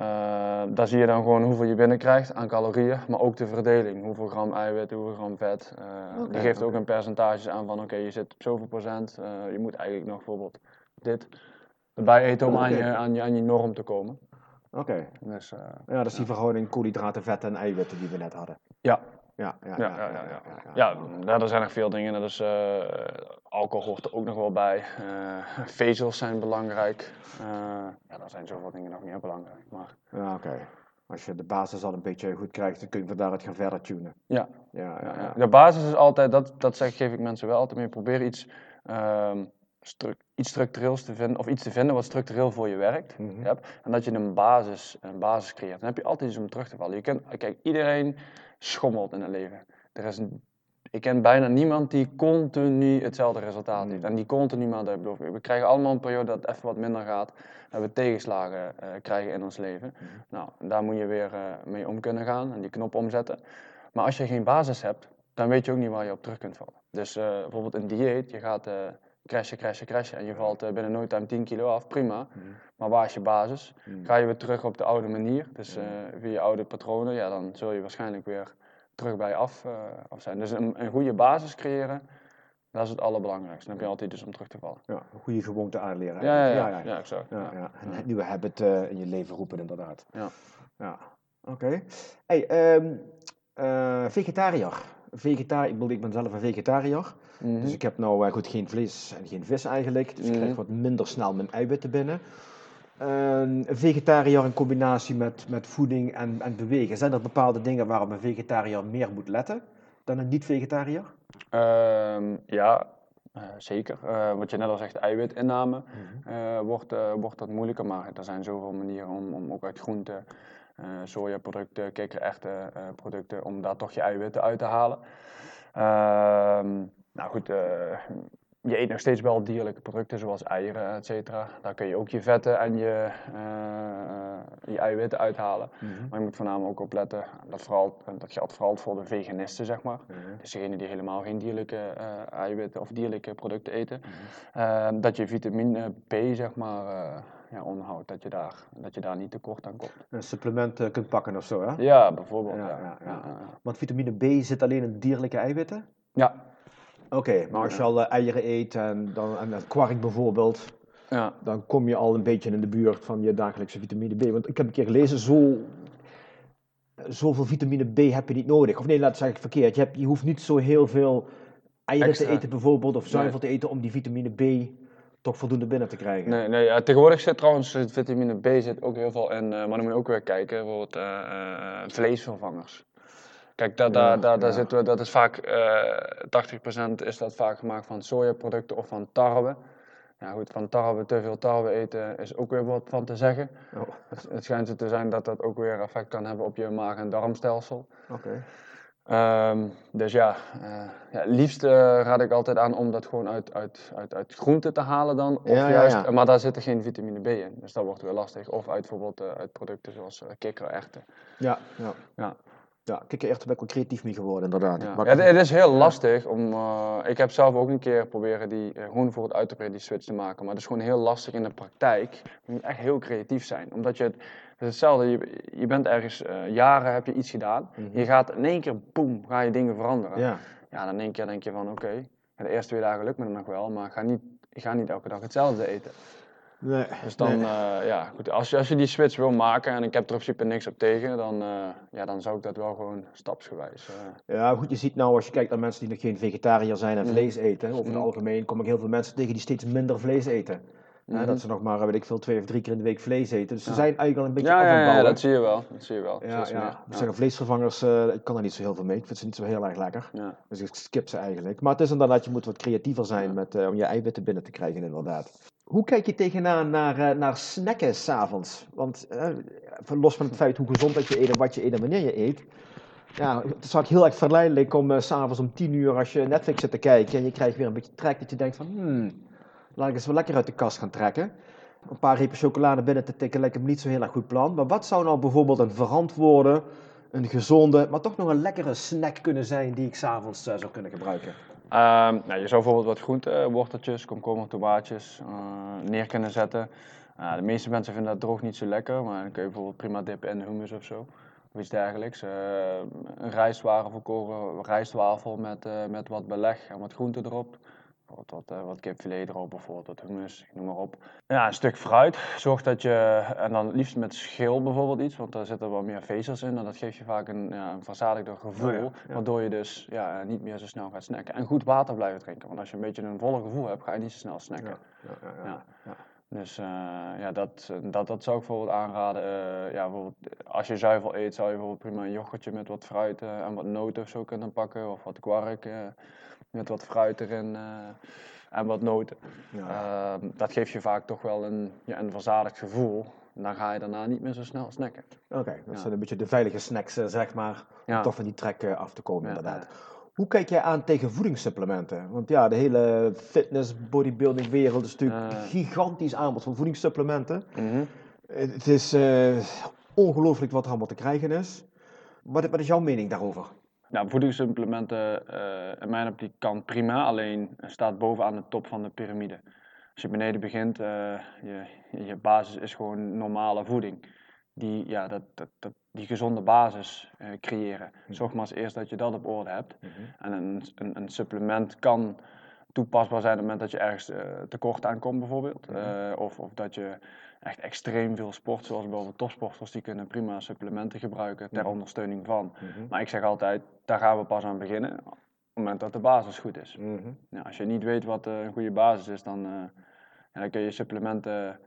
Daar zie je dan gewoon hoeveel je binnenkrijgt aan calorieën, maar ook de verdeling. Hoeveel gram eiwit, hoeveel gram vet. Oké, die geeft ook een percentage aan van oké, je zit op zoveel procent. je moet eigenlijk nog bijvoorbeeld dit erbij eten om aan, je, aan, je, aan je norm te komen. Oké. Dus, eh, Ja, dat is die verhouding koolhydraten, vetten en eiwitten die we net hadden. ja, Ja, ja, ja, ja, ja, ja. ja, daar zijn nog veel dingen. Dat is, eh, alcohol hoort er ook nog wel bij. Eh, vezels zijn belangrijk. Ja, daar zijn zoveel dingen nog meer belangrijk. Maar Ja, oké. Als je de basis al een beetje goed krijgt, dan kun je van daaruit gaan verder tunen. ja, Ja, ja. De basis is altijd, dat, dat zeg, geef ik mensen wel altijd mee, probeer iets, stru- iets structureels te vinden, of iets te vinden wat structureel voor je werkt. Mhm. En dat je een basis, een basis creëert. Dan heb je altijd iets om terug te vallen. Je kunt, kijk, iedereen schommelt in het leven. Er is een, ik ken bijna niemand die continu hetzelfde resultaat heeft. Mm. En die continu maar dat belooft. We krijgen allemaal een periode dat het even wat minder gaat. Dat we tegenslagen eh, krijgen in ons leven. Mhm. Nou, daar moet je weer eh, mee om kunnen gaan en die knop omzetten. Maar als je geen basis hebt, dan weet je ook niet waar je op terug kunt vallen. Dus eh, bijvoorbeeld een dieet, je gaat crashen, crashen, crashen en je valt eh, binnen no time 10 kilo af, prima. Maar waar is je basis? Ga je weer terug op de oude manier, dus Ja. via je oude patronen, ja, dan zul je waarschijnlijk weer terug bij je af, eh, af zijn. Dus een, een goede basis creëren, dat is het allerbelangrijkste. Dan heb je altijd dus om terug te vallen. Ja, een goede gewoonte aanleren. Ja, ja, ja, eigenlijk. ja, exact. Ja, Ja. ja. En het [LAUGHS] nieuwe habit in je leven roepen, inderdaad. Ja. Ja, oké. Hey, ehm, eh, vegetariër. Vegetariër, ik, bedoel, ik ben zelf een vegetariër. Mhm. Dus ik heb nou eh, goed geen vlees en geen vis eigenlijk. Dus ik krijg Mhm. wat minder snel mijn eiwitten binnen. Een vegetariër in combinatie met, met voeding en, en bewegen. Zijn er bepaalde dingen waarop een vegetariër meer moet letten dan een niet-vegetariër? Ehm, ja, eh, zeker. Eh, wat je net al zegt, eiwitinname. eh, wordt, eh, wordt dat moeilijker. Maar er zijn zoveel manieren om, om ook uit groenten, sojaproducten, kikkererwten eh, producten, om daar toch je eiwitten uit te halen. Ehm, nou goed, eh, je eet nog steeds wel dierlijke producten zoals eieren, et cetera. Daar kun je ook je vetten en je, uh, je eiwitten uithalen. Mhm. Maar je moet voornamelijk ook opletten, dat, vooral, dat geldt vooral voor de veganisten, zeg maar. Mhm. Dus degenen die helemaal geen dierlijke uh, eiwitten of dierlijke producten eten. Mm dat je vitamine B, zeg maar, ja, onderhoudt, dat je, daar, dat je daar niet tekort aan komt. Een supplement kunt pakken of zo, hè? Ja, bijvoorbeeld. Ja, ja, ja. Want vitamine B zit alleen in dierlijke eiwitten? Ja, Oké, maar als je al uh, eieren eet en, dan, en kwark bijvoorbeeld, ja. dan kom je al een beetje in de buurt van je dagelijkse vitamine B. Want ik heb een keer gelezen, zo, zoveel vitamine B heb je niet nodig. Of nee, laat ik zeggen verkeerd. Je, hebt, je hoeft niet zo heel veel eieren te eten bijvoorbeeld, of zuivel te eten om die vitamine B toch voldoende binnen te krijgen. Nee, nee ja, tegenwoordig zit trouwens vitamine B zit ook heel veel in, uh, maar dan moet je ook weer kijken, bijvoorbeeld uh, vleesvervangers. Kijk, dat, daar, daar, daar zitten we, dat is vaak, uh, 80% is dat vaak gemaakt van sojaproducten of van tarwe. Ja goed, van tarwe, te veel tarwe eten is ook weer wat van te zeggen. Oh. Het, het, schijnt zo te zijn dat dat ook weer effect kan hebben op je maag- en darmstelsel. Oké. Um, dus ja, uh, ja liefst uh, raad ik altijd aan om dat gewoon uit, uit, uit, uit groenten te halen dan. Of ja, juist, ja, Maar daar zit er geen vitamine B in, dus dat wordt weer lastig. Of uit bijvoorbeeld uh, uit producten zoals kikkererwten. Ja, ja. ja. Ja, kijk, echt ben ik creatief mee geworden, inderdaad. Ja. ja het, is heel lastig om. Uh, ik heb zelf ook een keer proberen die uh, gewoon voor het uit te proberen die switch te maken. Maar het is gewoon heel lastig in de praktijk. Je moet echt heel creatief zijn. Omdat je. Het, is hetzelfde, je, je bent ergens uh, jaren heb je iets gedaan. Mm -hmm. Je gaat in één keer, boem, ga je dingen veranderen. Ja, ja dan in één keer denk je van oké, okay, de eerste twee dagen lukt me nog wel, maar ga niet, ik ga niet elke dag hetzelfde eten. Nee, dus dan, nee. Uh, ja, goed, als, je, als je die switch wil maken en ik heb er in principe niks op tegen, dan, uh, ja, dan zou ik dat wel gewoon stapsgewijs. Uh. Ja, goed, je ziet nou als je kijkt naar mensen die nog geen vegetariër zijn en mm. vlees eten, over mm. het algemeen kom ik heel veel mensen tegen die steeds minder vlees eten. Mm -hmm. dat ze nog maar, weet ik veel, twee of drie keer in de week vlees eten. Dus ze ja. zijn eigenlijk al een beetje ja, af ja, ja, dat zie je wel. Dat zie je wel. Ja, ja. Ik zeggen, vleesvervangers, uh, ik kan er niet zo heel veel mee. Ik vind ze niet zo heel erg lekker. Dus ik skip ze eigenlijk. Maar het is inderdaad, je moet wat creatiever zijn met, uh, om je eiwitten binnen te krijgen inderdaad. Hoe kijk je tegenaan naar, uh, naar snacken s'avonds? Want los van het feit hoe gezond dat je eet en wat je eet en wanneer je eet. Ja, het is vaak heel erg verleidelijk om s s'avonds om tien uur als je Netflix zit te kijken en je krijgt weer een beetje trek dat je denkt van hmm, laat ik eens wel lekker uit de kast gaan trekken. Een paar repen chocolade binnen te tikken lijkt me niet zo heel erg goed plan. Maar wat zou nou bijvoorbeeld een verantwoorde, een gezonde, maar toch nog een lekkere snack kunnen zijn die ik s'avonds uh, zou kunnen gebruiken? Uh, nou, je zou bijvoorbeeld wat groenten, worteltjes, komkommer, tomaatjes uh, neer kunnen zetten. Uh, de meeste mensen vinden dat droog niet zo lekker, maar dan kun je bijvoorbeeld prima dippen in hummus of zo. Of iets dergelijks. een rijstwafel rijstwafel met, met wat beleg en wat groenten erop. Wat, wat, uh, wat kipfilet erop bijvoorbeeld, wat hummus, noem maar op. Ja, een stuk fruit. Zorg dat je, en dan liefst met schil bijvoorbeeld iets, want daar zitten wat meer vezels in. En dat geeft je vaak een, ja, een verzadigder gevoel, oh ja, ja. waardoor je dus ja, niet meer zo snel gaat snacken. En goed water blijven drinken, want als je een beetje een volle gevoel hebt, ga je niet zo snel snacken. Ja, Dus uh, ja, dat, dat, dat zou ik bijvoorbeeld aanraden. Uh, ja, bijvoorbeeld, als je zuivel eet, zou je bijvoorbeeld prima een yoghurtje met wat fruit en wat noten of zo kunnen pakken. Of wat kwark met wat fruit erin uh, en wat noten. Ja. Uh, dat geeft je vaak toch wel een, ja, een verzadigd gevoel. Dan ga je daarna niet meer zo snel snacken. Oké, okay, dat ja. zijn een beetje de veilige snacks, uh, zeg maar, om toch van die trek af te komen inderdaad. Hoe kijk jij aan tegen voedingssupplementen? Want ja, de hele fitness, bodybuilding wereld is natuurlijk een gigantisch aanbod van voedingssupplementen. -hmm. Het is ongelooflijk wat er allemaal te krijgen is. Wat, wat is jouw mening daarover? Nou, voedingssupplementen uh, in mijn optiek kan prima, alleen staat bovenaan de top van de piramide. Als je beneden begint, uh, je, je basis is gewoon normale voeding. Die, ja, dat, dat, dat, die gezonde basis uh, creëren. Zorg maar eens eerst dat je dat op orde hebt. Mhm. En een, een, een, supplement kan toepasbaar zijn op het moment dat je ergens tekort aankomt bijvoorbeeld. Mhm. of, of dat je echt extreem veel sport, zoals bijvoorbeeld topsporters, die kunnen prima supplementen gebruiken ter Mhm. ondersteuning van. Mhm. Maar ik zeg altijd, daar gaan we pas aan beginnen op het moment dat de basis goed is. Mhm. Ja, als je niet weet wat eh, een goede basis is, dan, eh, ja, dan kun je supplementen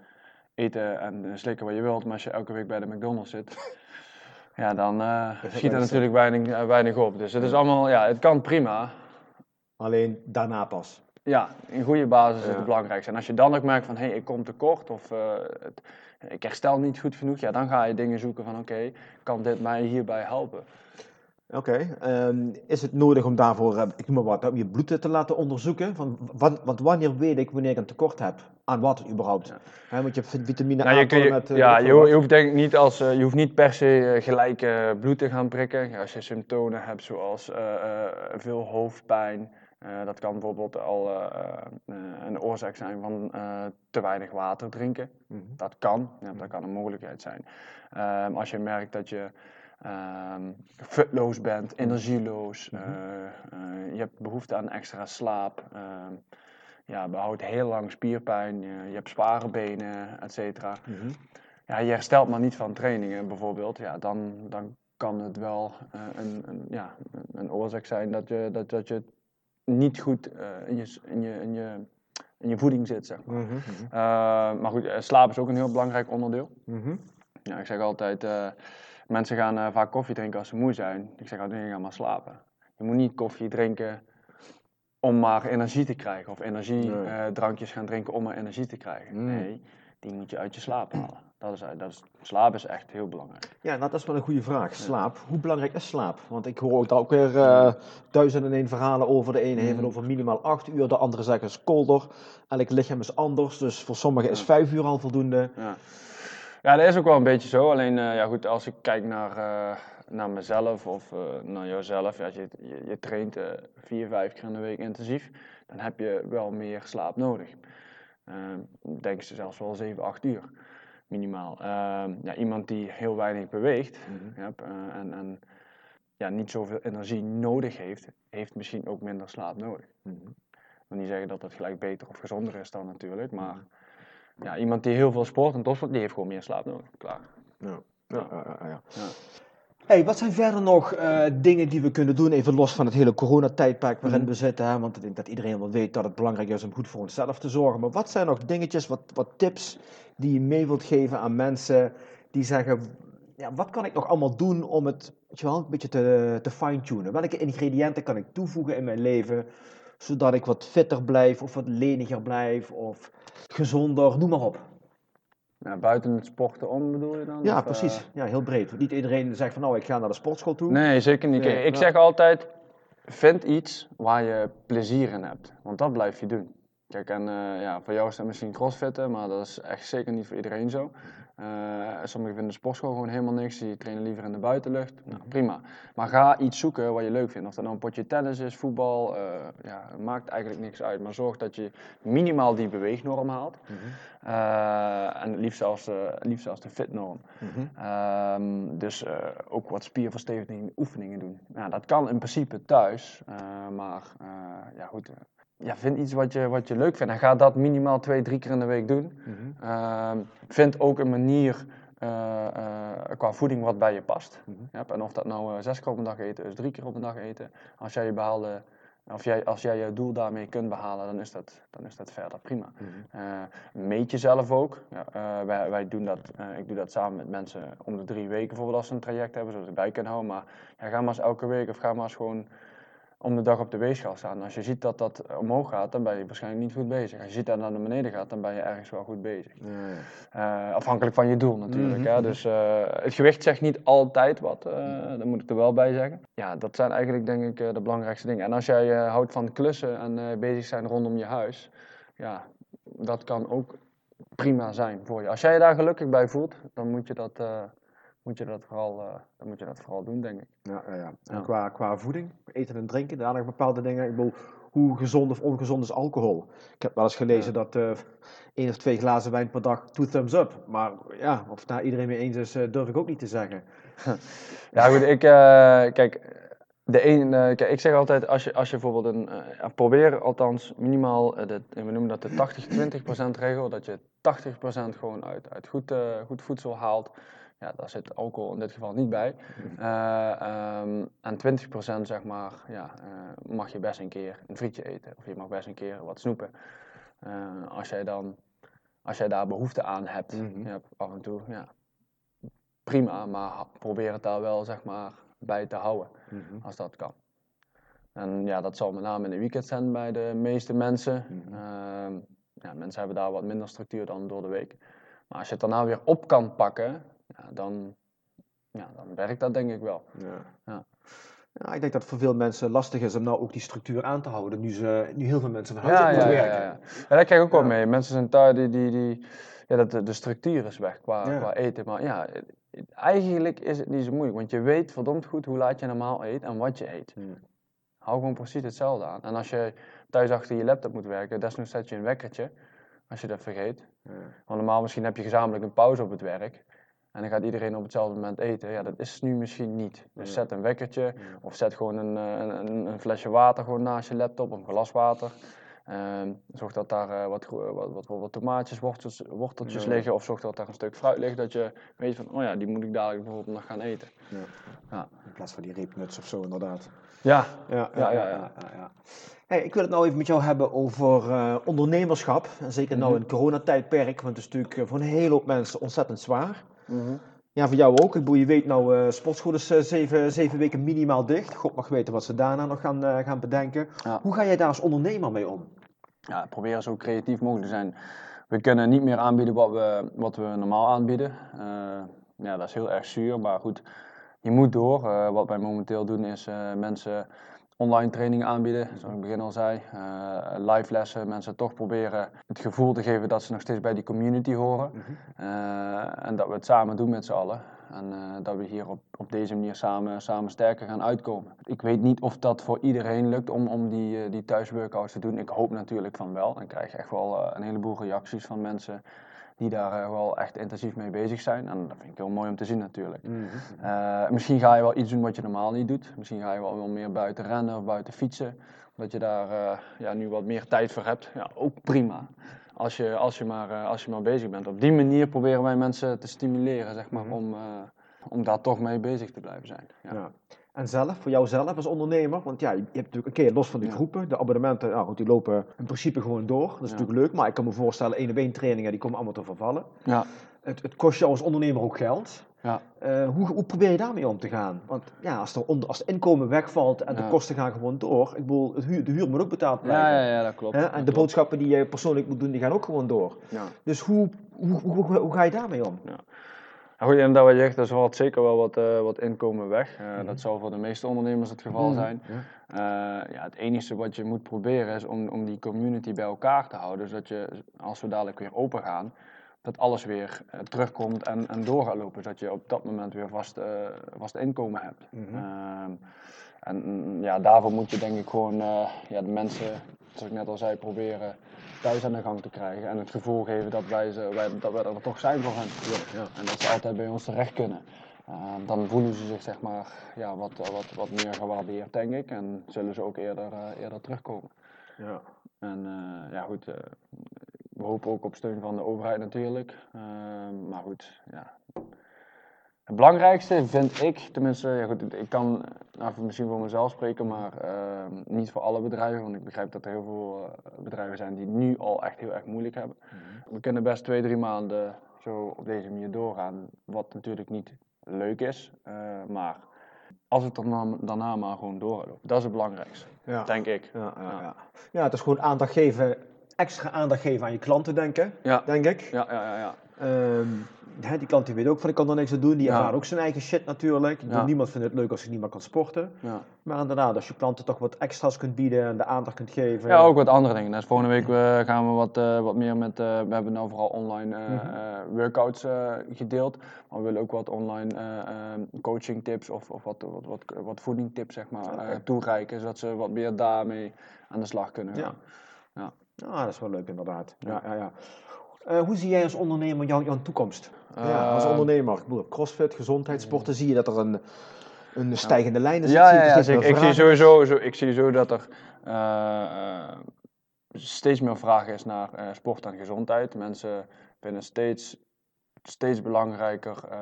eten en eh, slikken wat je wilt. Maar als je elke week bij de McDonald's zit, [LAUGHS] ja, dan [LAUGHS] is schiet er natuurlijk weinig, weinig op. Dus het is allemaal, ja, het kan prima. Alleen daarna pas. Ja, een goede basis is Ja. het belangrijkste. En als je dan ook merkt van, hé, hey, ik kom tekort of eh, het, ik herstel niet goed genoeg, ja, dan ga je dingen zoeken van, oké, kan dit mij hierbij helpen? Oké, ehm, is het nodig om daarvoor, eh, ik noem maar wat, om je bloed te laten onderzoeken? Van, wat, want wanneer weet ik wanneer ik een tekort heb? Aan wat überhaupt? Ja. Want je hebt vitamine Nou, A je, met... eh, ja, je, ho- je hoeft denk ik niet als, je hoeft niet per se gelijk eh, bloed te gaan prikken. Als je symptomen hebt zoals veel hoofdpijn, eh, dat kan bijvoorbeeld al eh, eh, een oorzaak zijn van te weinig water drinken. Mhm. Dat kan, ja, dat kan een mogelijkheid zijn. Ehm, als je merkt dat je ehm futloos bent, energieloos, Mhm. eh, je hebt behoefte aan extra slaap, ehm, ja, behoudt heel lang spierpijn, je, je hebt zware benen, et cetera. Mhm. Ja, je herstelt maar niet van trainingen bijvoorbeeld, ja, dan, dan kan het wel een, een, ja, een oorzaak zijn dat je, dat, dat je niet goed eh, in, je, in, je, in, je, in je voeding zit, zeg maar. Eh, maar goed, eh, slaap is ook een heel belangrijk onderdeel. Mhm. Ja, ik zeg altijd, eh, mensen gaan vaak koffie drinken als ze moe zijn. Ik zeg altijd, nee, ga maar slapen. Je moet niet koffie drinken om maar energie te krijgen. Of Nee. energiedrankjes gaan drinken om maar energie te krijgen. Mm. Nee, die moet je uit je slaap halen. Dat is, dat is, slaap is echt heel belangrijk. Ja, nou, dat is wel een goede vraag. Slaap. Hoe belangrijk is slaap? Want ik hoor ook daar ook weer eh duizend en één verhalen over. De ene heeft het Mm. over minimaal acht uur, de andere zeggen is kolder. Elk lichaam is anders, dus voor sommigen is vijf uur al voldoende. Ja. ja, dat is ook wel een beetje zo. Alleen, eh, ja goed, als ik kijk naar, eh, naar mezelf of naar jouzelf. Ja, als je, je, je traint vier, vijf keer in de week intensief. Dan heb je wel meer slaap nodig. Denk ze zelfs wel 7, 8 uur minimaal. Ehm, ja, iemand die heel weinig beweegt ja, eh, en, en ja, niet zoveel energie nodig heeft, heeft misschien ook minder slaap nodig. Mhm. Ik wil niet zeggen dat dat gelijk beter of gezonder is dan natuurlijk, maar ja, iemand die heel veel sport en topsport, die heeft gewoon meer slaap nodig. Klaar. Ja. Hey, wat zijn verder nog eh, dingen die we kunnen doen, even los van het hele coronatijdperk waarin Mhm. we zitten? Hè? Want ik denk dat iedereen wel weet dat het belangrijk is om goed voor onszelf te zorgen. Maar wat zijn nog dingetjes, wat, wat tips die je mee wilt geven aan mensen die zeggen, ja, wat kan ik nog allemaal doen om het weet je wel, een beetje te, te fine-tunen? Welke ingrediënten kan ik toevoegen in mijn leven, zodat ik wat fitter blijf of wat leniger blijf of gezonder, noem maar op. Ja, buiten het sporten om bedoel je dan? Ja, Of, eh, precies. Ja, heel breed. Niet iedereen zegt van nou, ik ga naar de sportschool toe. Nee, zeker niet. Nee, ik zeg altijd, vind iets waar je plezier in hebt. Want dat blijf je doen. Kijk, en eh, ja, voor jou is dat misschien crossfitten, maar dat is echt zeker niet voor iedereen zo. Eh, sommigen vinden de sportschool gewoon helemaal niks, die trainen liever in de buitenlucht. Nou, prima. Maar ga iets zoeken wat je leuk vindt. Of dat nou een potje tennis is, voetbal, eh, ja, maakt eigenlijk niks uit. Maar zorg dat je minimaal die beweegnorm haalt. Eh, en het liefst zelfs, liefst zelfs de fitnorm. Mhm. Ehm, dus ook wat spierversteviging oefeningen doen. Ja, dat kan in principe thuis, maar ja goed. Ja, vind iets wat je, wat je leuk vindt en ga dat minimaal twee, drie keer in de week doen. Mhm. Ehm, vind ook een manier eh, eh, qua voeding wat bij je past. Ja, en of dat nou eh, zes keer op een dag eten is, drie keer op een dag eten. Als jij je behaalde, of jij, als jij je doel daarmee kunt behalen, dan is dat, dan is dat verder prima. Mhm. Meet jezelf ook. Ja, wij, wij doen dat, ik doe dat samen met mensen om de drie weken bijvoorbeeld als ze een traject hebben, zodat ze bij kunnen houden. Maar ja, ga maar eens elke week of ga maar eens gewoon om de dag op de weegschaal staan. Als je ziet dat dat omhoog gaat, dan ben je waarschijnlijk niet goed bezig. Als je ziet dat het naar beneden gaat, dan ben je ergens wel goed bezig. Ja. Eh, afhankelijk van je doel natuurlijk. Mhm, hè? Dus eh, het gewicht zegt niet altijd wat, dat moet ik er wel bij zeggen. Ja, dat zijn eigenlijk denk ik de belangrijkste dingen. En als jij houdt van klussen en bezig zijn rondom je huis, ja, dat kan ook prima zijn voor je. Als jij je daar gelukkig bij voelt, dan moet je dat, moet je dat, vooral, eh, dan moet je dat vooral doen, denk ik. Ja, ja, ja. En Ja. Qua, qua voeding, eten en drinken, daar nog bepaalde dingen. Ik bedoel, hoe gezond of ongezond is alcohol? Ik heb wel eens gelezen dat eh één of twee glazen wijn per dag, two thumbs up. Maar ja, of het daar iedereen mee eens is, eh, durf ik ook niet te zeggen. [LAUGHS] Ja, goed, ik, kijk, de een, kijk, ik zeg altijd, als je, als je bijvoorbeeld een, probeer althans minimaal, de, we noemen dat de 80-20% regel, dat je 80% gewoon uit, uit goed, goed voedsel haalt. Ja, daar zit alcohol in dit geval niet bij. Eh, ehm, en 20% zeg maar, ja, eh, mag je best een keer een frietje eten. Of je mag best een keer wat snoepen. Eh, als jij dan, als jij daar behoefte aan hebt, Mhm. ja, af en toe, ja, prima, maar probeer het daar wel zeg maar bij te houden, Mhm. als dat kan. En ja, dat zal met name in de weekend zijn bij de meeste mensen. Mhm. Ehm, ja, mensen hebben daar wat minder structuur dan door de week. Maar als je het daarna weer op kan pakken, ja, dan, ja, dan werkt dat denk ik wel. Ja. Ja. Ja, ik denk dat het voor veel mensen lastig is om nou ook die structuur aan te houden, nu, ze, nu heel veel mensen van huis Ja, moeten ja, ja, werken. ja. Ja, dat krijg ik ook wel mee. Mensen zijn thuis die, die, die ja, dat de, de structuur is weg qua, qua eten. Maar ja, eigenlijk is het niet zo moeilijk, want je weet verdomd goed hoe laat je normaal eet en wat je eet. Hmm. Hou gewoon precies hetzelfde aan. En als je thuis achter je laptop moet werken, desnoods zet je een wekkertje, als je dat vergeet. Ja. Want normaal misschien heb je gezamenlijk een pauze op het werk. En dan gaat iedereen op hetzelfde moment eten. Ja, dat is nu misschien niet. Dus zet een wekkertje of zet gewoon een, eh, een, een, een flesje water gewoon naast je laptop, een glas water. Ehm, zorg dat daar eh, wat, wat, wat, wat, tomaatjes, worteltjes, worteltjes Ja. liggen. Of zorg dat daar een stuk fruit ligt. Dat je weet van, oh ja, die moet ik dadelijk bijvoorbeeld nog gaan eten. Ja. Ja. In plaats van die reepnuts of zo, inderdaad. Ja, Ja, Ja, ja, ja. ja, ja. Hey, ik wil het nou even met jou hebben over eh, ondernemerschap. En zeker nou Mhm. in coronatijdperk, want het is natuurlijk voor een hele hoop mensen ontzettend zwaar. Ja, voor jou ook. Ik bedoel, je weet nou, eh sportschool is eh, zeven, zeven weken minimaal dicht. God mag weten wat ze daarna nog gaan, eh, gaan bedenken. Ja. Hoe ga jij daar als ondernemer mee om? ja, proberen zo creatief mogelijk te zijn. We kunnen niet meer aanbieden wat we, wat we normaal aanbieden. Ja, dat is heel erg zuur, maar goed, je moet door. Wat wij momenteel doen is mensen online trainingen aanbieden, zoals ik in het begin al zei. Eh, live lessen, mensen toch proberen het gevoel te geven dat ze nog steeds bij die community horen. Eh, en dat we het samen doen met z'n allen. En eh, dat we hier op, op deze manier samen, samen sterker gaan uitkomen. Ik weet niet of dat voor iedereen lukt om, om die, die thuisworkouts te doen. Ik hoop natuurlijk van wel. En krijg echt wel een heleboel reacties van mensen die daar eh, wel echt intensief mee bezig zijn. En dat vind ik heel mooi om te zien natuurlijk. Eh, misschien ga je wel iets doen wat je normaal niet doet. Misschien ga je wel, wel meer buiten rennen of buiten fietsen. Omdat je daar eh, ja, nu wat meer tijd voor hebt. Ja, ook prima. Als je, als, je maar, als je maar bezig bent. Op die manier proberen wij mensen te stimuleren, zeg maar, Mhm. om, om daar toch mee bezig te blijven zijn. Ja. Ja. En zelf, voor jouzelf als ondernemer, want ja, je hebt natuurlijk, oké, los van Ja. groepen, de abonnementen, nou, goed, die lopen in principe gewoon door. Dat is Ja. natuurlijk leuk, maar ik kan me voorstellen, één op één trainingen, die komen allemaal te vervallen. Ja. Het, het kost jou als ondernemer ook geld. Ja. Eh, hoe, hoe probeer je daarmee om te gaan? Want ja, als, er onder, als het inkomen wegvalt en de kosten gaan gewoon door, ik bedoel, het huur, de huur moet ook betaald blijven. Ja, ja, ja, dat klopt. Hè? dat En de klopt. boodschappen die je persoonlijk moet doen, die gaan ook gewoon door. Ja. Dus hoe, hoe, hoe, hoe, hoe ga je daarmee om? Goed, inderdaad wat je zegt, er valt zeker wel wat, eh, wat inkomen weg. Eh, Mhm. Dat zal voor de meeste ondernemers het geval Mhm. zijn. Eh, ja, het enige wat je moet proberen is om, om die community bij elkaar te houden. Zodat je, als we dadelijk weer open gaan, dat alles weer terugkomt en, en door gaat lopen. Zodat je op dat moment weer vast, vast inkomen hebt. Mhm. Ehm, en ja, daarvoor moet je denk ik gewoon ja, de mensen, zoals ik net al zei, proberen thuis aan de gang te krijgen. En het gevoel geven dat wij, ze, wij, dat wij er toch zijn voor hen. Ja. En dat ze altijd bij ons terecht kunnen. Uh, dan voelen ze zich zeg maar ja, wat, wat, wat meer gewaardeerd, denk ik. En zullen ze ook eerder, uh, eerder terugkomen. Ja. En uh, ja, goed. We hopen ook op steun van de overheid natuurlijk. maar goed, ja. Het belangrijkste vind ik, tenminste, ja goed, ik kan nou, misschien voor mezelf spreken, maar uh, niet voor alle bedrijven. Want ik begrijp dat er heel veel uh, bedrijven zijn die nu al echt heel erg moeilijk hebben. Mm -hmm. We kunnen best twee, drie maanden zo op deze manier doorgaan. Wat natuurlijk niet leuk is, uh, maar als het daarna, daarna maar gewoon doorloopt. Dat is het belangrijkste, ja. denk ik. Ja, ja, ja. ja, het is gewoon aandacht geven, extra aandacht geven aan je klanten, denken, ja. denk ik. Ja, ja, ja. ja. Um, hè, die klant die weet ook van ik kan er niks aan doen, die Ja. ervaart ook zijn eigen shit natuurlijk. Ja. Niemand vindt het leuk als hij niet meer kan sporten. Ja. Maar inderdaad, als je klanten toch wat extra's kunt bieden en de aandacht kunt geven. Ja, ook wat andere dingen. Dus volgende week uh, gaan we wat, uh, wat meer met, uh, we hebben nou vooral online Mhm. workouts gedeeld. Maar we willen ook wat online coaching tips of, of wat, wat, wat, wat voeding tips zeg maar, toereiken. Zodat ze wat meer daarmee aan de slag kunnen. Ja. Ja. Ah, dat is wel leuk inderdaad. Ja, ja, ja. Uh, hoe zie jij als ondernemer jouw, jouw toekomst? Uh, ja, als ondernemer, ik bedoel, crossfit, gezondheidssporten, zie je dat er een, een stijgende lijn is? Ja, ja, ja ik, ik, zie sowieso, zo, ik zie sowieso dat er uh, steeds meer vraag is naar uh, sport en gezondheid. Mensen vinden steeds, steeds belangrijker uh,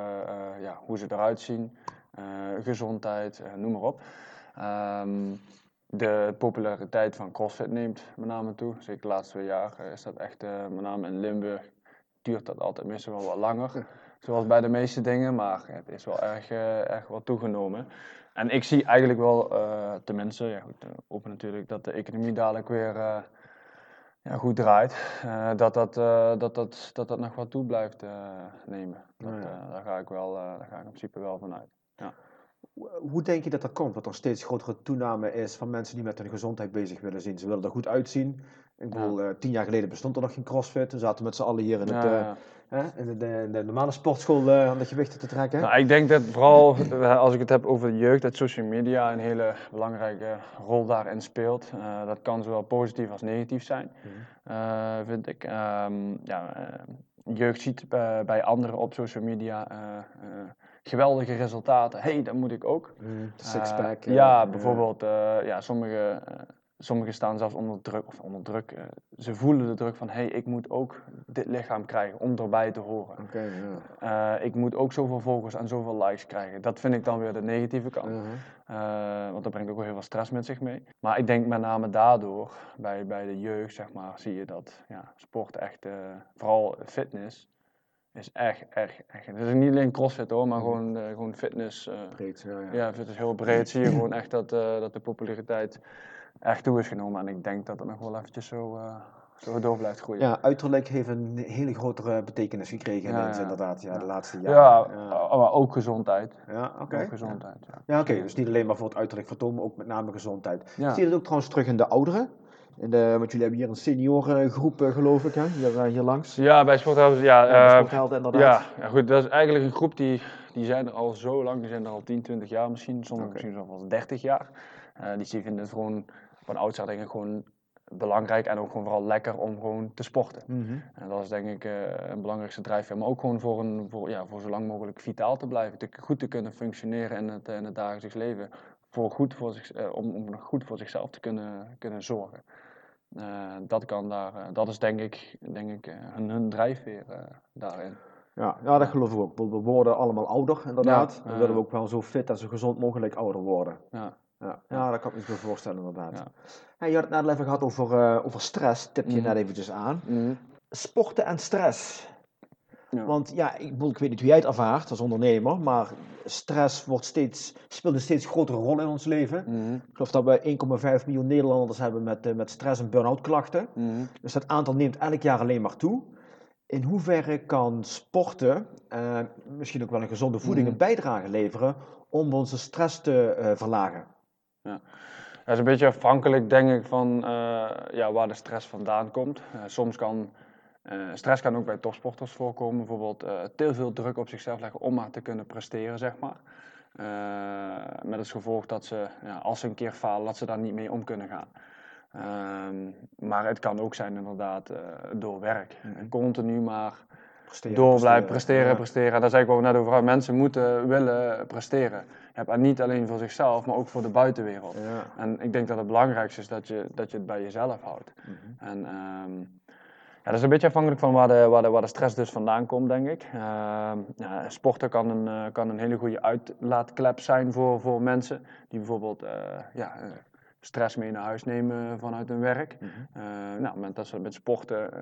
ja, hoe ze eruit zien, gezondheid, noem maar op. Um, de populariteit van CrossFit neemt met name toe. Zeker de laatste twee jaar is dat echt, uh, met name in Limburg, duurt dat altijd meestal wel wat langer. Zoals bij de meeste dingen, maar het is wel erg, uh, erg wat toegenomen. En ik zie eigenlijk wel, uh, tenminste, ja goed, open natuurlijk, dat de economie dadelijk weer ja, goed draait. dat, dat, dat, dat, dat dat nog wat toe blijft nemen. Dat, daar, ga ik wel, daar ga ik in principe wel vanuit. Ja. Hoe denk je dat dat komt? Dat er steeds grotere toename is van mensen die met hun gezondheid bezig willen zien. Ze willen er goed uitzien. Ik bedoel, eh, tien jaar geleden bestond er nog geen crossfit. We zaten met z'n allen hier in, het, Ja, eh, ja. hè, in de, de, de normale sportschool eh, aan de gewichten te trekken. Nou, ik denk dat vooral als ik het heb over de jeugd, dat social media een hele belangrijke rol daarin speelt. Dat kan zowel positief als negatief zijn, Mhm. vind ik. Ehm, ja, jeugd ziet bij, bij anderen op social media geweldige resultaten. hey, dat moet ik ook. Mm, Eh, sixpack. eh, ja, bijvoorbeeld, eh, ja, sommige, sommigen staan zelfs onder druk, of onder druk, ze voelen de druk van, hé, hey, ik moet ook dit lichaam krijgen om erbij te horen. Oké, ja. Eh, ik moet ook zoveel volgers en zoveel likes krijgen. Dat vind ik dan weer de negatieve kant. Eh, want dat brengt ook wel heel veel stress met zich mee. Maar ik denk met name daardoor, bij, bij de jeugd zeg maar, zie je dat ja, sport echt, vooral fitness, is echt, echt, echt. Het is niet alleen crossfit hoor, maar gewoon, eh, gewoon fitness. eh, Breed, ja, ja. ja, het is heel breed. Zie je gewoon echt dat, eh, dat de populariteit echt toe is genomen. En ik denk dat het nog wel eventjes zo, zo door blijft groeien. Ja, uiterlijk heeft een hele grotere betekenis gekregen Ja, ja. inderdaad, ja, de Ja. laatste Ja, jaren. eh, maar ook gezondheid. Ja, oké. Ook gezondheid, ja. Ja, oké, dus niet alleen maar voor het uiterlijk vertoon, maar ook met name gezondheid. Ja. Zie je dat ook trouwens terug in de ouderen? In de, want jullie hebben hier een seniorengroep, eh, geloof ik, hè? Hier, eh, hier langs. Ja, bij Sporthouden, ja. Ja, eh, sporthelden inderdaad. ja, ja, goed, dat is eigenlijk een groep die, die zijn er al zo lang, die zijn er al 10, 20 jaar misschien, sommigen misschien zelfs wel 30 jaar. Die vinden het gewoon van oudsher denk ik gewoon belangrijk en ook gewoon vooral lekker om gewoon te sporten. Mhm. En dat is denk ik een belangrijkste drijfveer, maar ook gewoon voor, een, voor, ja, voor zo lang mogelijk vitaal te blijven, te, goed te kunnen functioneren in het, in het dagelijks leven, voor goed voor zich, om, om goed voor zichzelf te kunnen, kunnen zorgen. Eh, dat, kan daar, eh, dat is denk ik, denk ik eh, hun, hun drijfveer daarin. Ja, ja, dat geloof ik ook. We worden allemaal ouder, inderdaad. Ja, Dan willen we ook wel zo fit en zo gezond mogelijk ouder worden. Ja. Ja, ja dat kan ik me zo voorstellen, inderdaad. Ja. Hey, je had het net even gehad over, over stress, tip je Mhm. net eventjes aan. Mhm. Sporten en stress. Ja. Want ja, ik, weet niet hoe jij het ervaart als ondernemer, maar stress wordt steeds, speelt een steeds grotere rol in ons leven. Mhm. Ik geloof dat we 1,5 miljoen Nederlanders hebben met, eh, met stress- en burn-out klachten. Mhm. Dus dat aantal neemt elk jaar alleen maar toe. In hoeverre kan sporten, eh, misschien ook wel een gezonde voeding, Mhm. een bijdrage leveren om onze stress te eh, verlagen? Dat is een beetje afhankelijk, denk ik, van ja, waar de stress vandaan komt. Soms kan eh, stress kan ook bij topsporters voorkomen. Bijvoorbeeld eh, te veel druk op zichzelf leggen om maar te kunnen presteren, zeg maar. Eh, met als gevolg dat ze, ja, als ze een keer falen, dat ze daar niet mee om kunnen gaan. Ehm, maar het kan ook zijn inderdaad door werk. Mhm. Continu maar Presteren, door blijven presteren, Ja. presteren. Daar zei ik ook net over. Mensen moeten willen presteren. Ja, niet alleen voor zichzelf, maar ook voor de buitenwereld. Ja. En ik denk dat het belangrijkste is dat je, dat je het bij jezelf houdt. Mhm. En ehm, ja, dat is een beetje afhankelijk van waar de, waar de, waar de stress dus vandaan komt, denk ik. Ehm, ja, sporten kan een, eh, kan een hele goede uitlaatklep zijn voor, voor mensen die bijvoorbeeld eh, ja, eh, stress mee naar huis nemen vanuit hun werk. Eh, nou, op het moment dat ze met sporten eh,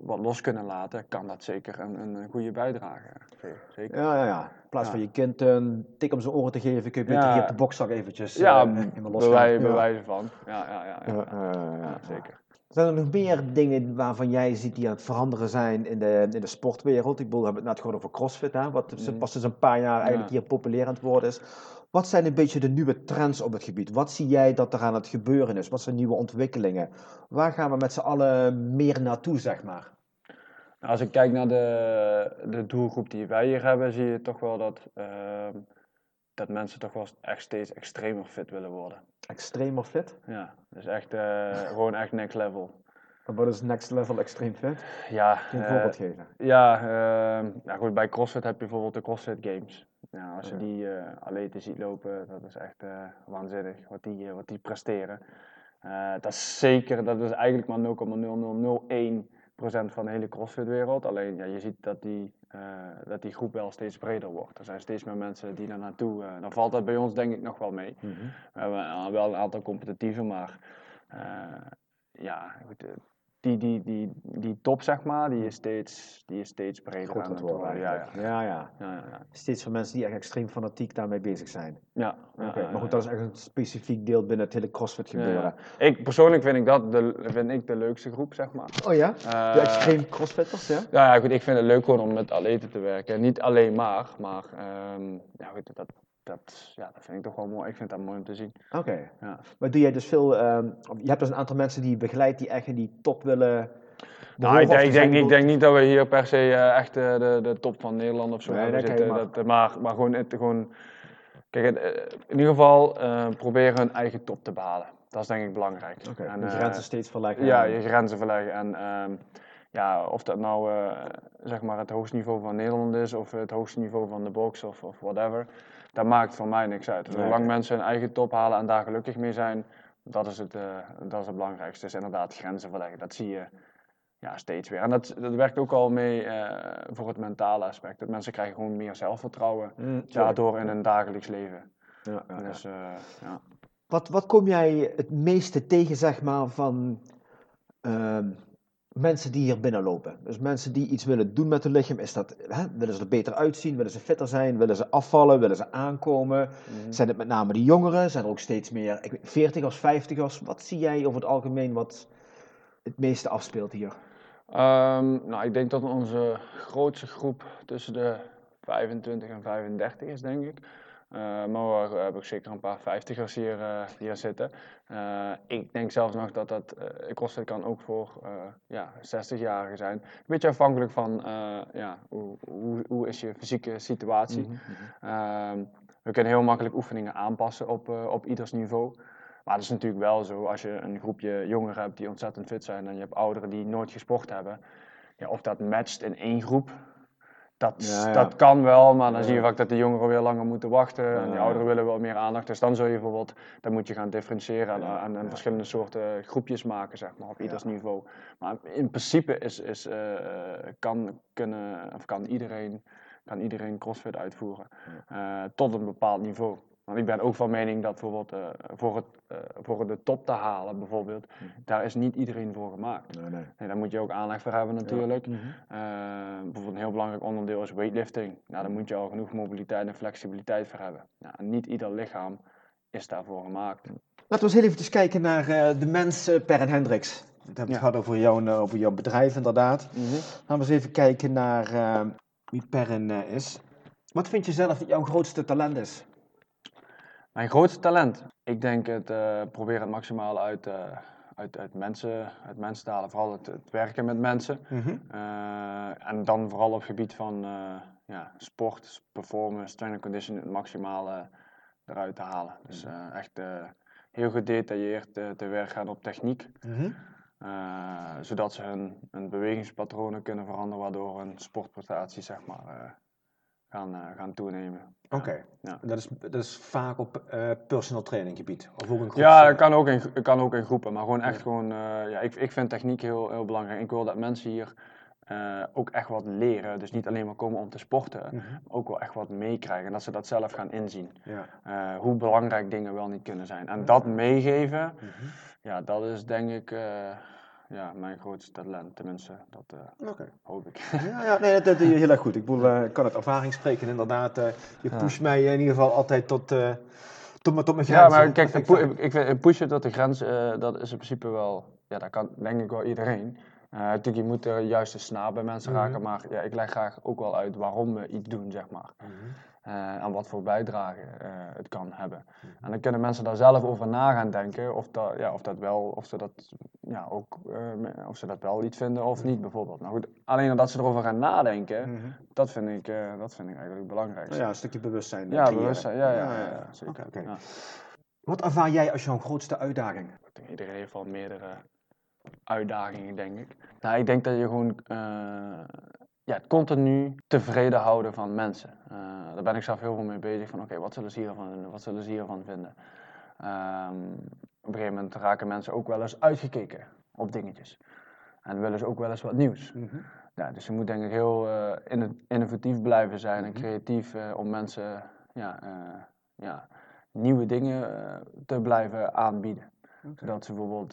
wat los kunnen laten, kan dat zeker een, een goede bijdrage. Zeker. Ja, ja, ja. In plaats Ja. van je kind een tik om zijn oren te geven, kun je beter hier op de bokzak eventjes Ja, eh, helemaal losgaan. bij, Ja. bij wijze van. Ja, ja, ja, ja. zeker. Zijn er nog meer dingen waarvan jij ziet die aan het veranderen zijn in de, in de sportwereld? Ik bedoel, we hebben het net gewoon over CrossFit, hè, wat Mhm. pas sinds een paar jaar eigenlijk Ja. hier populair aan het worden is. Wat zijn een beetje de nieuwe trends op het gebied? Wat zie jij dat er aan het gebeuren is? Wat zijn nieuwe ontwikkelingen? Waar gaan we met z'n allen meer naartoe, zeg maar? Nou, als ik kijk naar de, de doelgroep die wij hier hebben, zie je toch wel dat, ehm, dat mensen toch wel echt steeds extremer fit willen worden. Extremer fit? Ja, dus echt eh, [LAUGHS] gewoon echt next level. En wat is next level extreem fit? Ja, een eh, voorbeeld geven? ja, ehm, ja goed, bij CrossFit heb je bijvoorbeeld de CrossFit Games. Ja, als je die eh atleten ziet lopen, dat is echt waanzinnig wat die, wat die presteren. Dat is zeker, dat is eigenlijk maar 0,0001% van de hele CrossFit-wereld. Alleen ja, je ziet dat die, dat die groep wel steeds breder wordt. Er zijn steeds meer mensen die daar naartoe. eh dan valt dat bij ons denk ik nog wel mee. Mhm. We hebben wel een aantal competitieven, maar eh, ja, goed, eh, die, die, die, die top zeg maar, die is steeds, die is steeds breder aan het worden. Ja, ja. Ja, ja. Ja, ja, ja. Steeds van mensen die echt extreem fanatiek daarmee bezig zijn. ja, ja, Oké, ja, maar goed, ja. dat is echt een specifiek deel binnen het hele CrossFit gebeuren. ja. Ik, persoonlijk vind ik dat de, vind ik de leukste groep, zeg maar. Oh ja? Eh, De extreem CrossFitters, ja? Ja, ja, goed, ik vind het leuk gewoon om met atleten te werken. Niet alleen maar, maar ehm, ja, goed, dat, dat, ja, dat vind ik toch wel mooi. Ik vind dat mooi om te zien. Oké. Ja. Maar doe jij dus veel, ehm, je hebt dus een aantal mensen die je begeleidt die echt in die top willen Nou, ik denk, ik, denk, zijn ik denk niet dat we hier per se eh, echt eh, de, de top van Nederland of zo Nee, hebben zitten. je Dat, maar, maar gewoon, het, gewoon kijk, eh, in ieder geval proberen hun eigen top te behalen. Dat is denk ik belangrijk. Oké, En, de eh, grenzen steeds verleggen. Ja, je grenzen verleggen. En ehm, ja, of dat nou zeg maar het hoogste niveau van Nederland is of het hoogste niveau van de box of, of whatever, dat maakt voor mij niks uit. Nee. Zolang mensen hun eigen top halen en daar gelukkig mee zijn, dat is het, eh, dat is het belangrijkste. Dus inderdaad grenzen verleggen, dat zie je ja, steeds weer. En dat, dat werkt ook al mee eh, voor het mentale aspect. Dat mensen krijgen gewoon meer zelfvertrouwen Mm, daardoor in hun dagelijks leven. Ja, ja, ja. Dus eh, ja. Wat, wat kom jij het meeste tegen, zeg maar, van ehm, mensen die hier binnenlopen? Dus mensen die iets willen doen met hun lichaam. Is dat, hè, willen ze er beter uitzien? Willen ze fitter zijn? Willen ze afvallen? Willen ze aankomen? Mhm. Zijn het met name de jongeren? Zijn er ook steeds meer ik weet, 40ers, 50ers? Wat zie jij over het algemeen wat het meeste afspeelt hier? Ehm, nou, ik denk dat onze grootste groep tussen de 25 en 35 is, denk ik. Eh, maar we hebben ook zeker een paar 50ers hier, eh, hier zitten. Eh, ik denk zelfs nog dat dat CrossFit kan ook voor ja, 60-jarigen zijn. Een beetje afhankelijk van ja, hoe, hoe, hoe is je fysieke situatie. Ehm, we kunnen heel makkelijk oefeningen aanpassen op, op ieders niveau. Maar het is natuurlijk wel zo, als je een groepje jongeren hebt die ontzettend fit zijn en je hebt ouderen die nooit gesport hebben, ja, of dat matcht in één groep, dat, Ja, ja. dat kan wel, maar dan zie je vaak dat de jongeren weer langer moeten wachten en ja. ouderen willen wel meer aandacht. Dus dan zul je bijvoorbeeld, dan moet je gaan differentiëren en, Ja, en, verschillende soorten groepjes maken, zeg maar, op ieders niveau. Maar in principe is, is, eh, kan, kunnen, of kan iedereen kan iedereen crossfit uitvoeren. eh, tot een bepaald niveau. Want ik ben ook van mening dat bijvoorbeeld eh, voor, het, eh, voor de top te halen, bijvoorbeeld, daar is niet iedereen voor gemaakt. Nee, nee. Nee, daar moet je ook aanleg voor hebben natuurlijk. Mhm. Eh, bijvoorbeeld een heel belangrijk onderdeel is weightlifting. Nou, daar moet je al genoeg mobiliteit en flexibiliteit voor hebben. Nou, niet ieder lichaam is daarvoor gemaakt. Laten we eens heel even kijken naar de mens Per en Hendricks. We hebben het Ja. gehad over jouw, over jouw bedrijf, inderdaad. Laten we eens even kijken naar wie Perrin is. Wat vind je zelf dat jouw grootste talent is? Mijn grootste talent? Ik denk het eh, proberen het maximale uit, eh, uit, uit, mensen, uit mensen te halen. Vooral het, het werken met mensen. Eh, en dan vooral op het gebied van ja, sport, performance, strength and condition, het maximale eruit te halen. Dus eh, echt heel gedetailleerd te werk gaan op techniek. eh, zodat ze hun, hun bewegingspatronen kunnen veranderen, waardoor hun sportprestaties zeg maar, gaan, eh, gaan toenemen. Oké, Ja. dat, is, dat is vaak op eh, personal training gebied. Of ook Ja, dat kan ook in, kan ook in groepen, maar gewoon echt gewoon, eh, ja, ik, ik vind techniek heel, heel belangrijk. Ik wil dat mensen hier ook echt wat leren. Dus niet alleen maar komen om te sporten, Mhm. maar ook wel echt wat meekrijgen. En dat ze dat zelf gaan inzien. Ja. Hoe belangrijk dingen wel niet kunnen zijn. En dat meegeven, Mhm. ja, dat is denk ik ja, mijn grootste talent. Tenminste, dat eh, hoop ik. Ja, ja, nee, dat, doe je heel erg goed. Ik bedoel, eh, ik kan uit ervaring spreken, inderdaad. eh, je pusht mij in ieder geval altijd tot, tot, mijn- tot mijn Ja, grenzen. maar kijk, ik ik pushen tot de grens, dat is in principe wel, ja, dat kan denk ik wel iedereen. Natuurlijk, je moet de juiste snaar bij mensen Mhm. raken, maar ja, ik leg graag ook wel uit waarom we iets doen, zeg maar. Mhm. Eh, en wat voor bijdrage het kan hebben. En dan kunnen mensen daar zelf over na gaan denken of dat, ja, of dat wel, of ze dat, ja, ook, eh, me- of ze dat wel iets vinden of niet, bijvoorbeeld. Nou goed, alleen dat ze erover gaan nadenken, Mhm. dat, vind ik, eh, dat vind ik eigenlijk het belangrijkste. Nou ja, een stukje bewustzijn. eh, Ja, creëren. bewustzijn, ja, ja, ja, ja, zeker. Ja. Wat ervaar jij als jouw grootste uitdaging? Ik denk, Iedereen heeft wel meerdere uitdagingen, denk ik. Nou, ik denk dat je gewoon eh, ja, het continu tevreden houden van mensen. Daar ben ik zelf heel veel mee bezig. Van oké, wat zullen ze hiervan, wat zullen ze hiervan vinden? Ehm, op een gegeven moment raken mensen ook wel eens uitgekeken op dingetjes. En willen ze ook wel eens wat nieuws. Ja, dus je moet denk ik heel eh, inno- innovatief blijven zijn en creatief eh, om mensen ja, eh, ja, nieuwe dingen te blijven aanbieden. Zodat ze bijvoorbeeld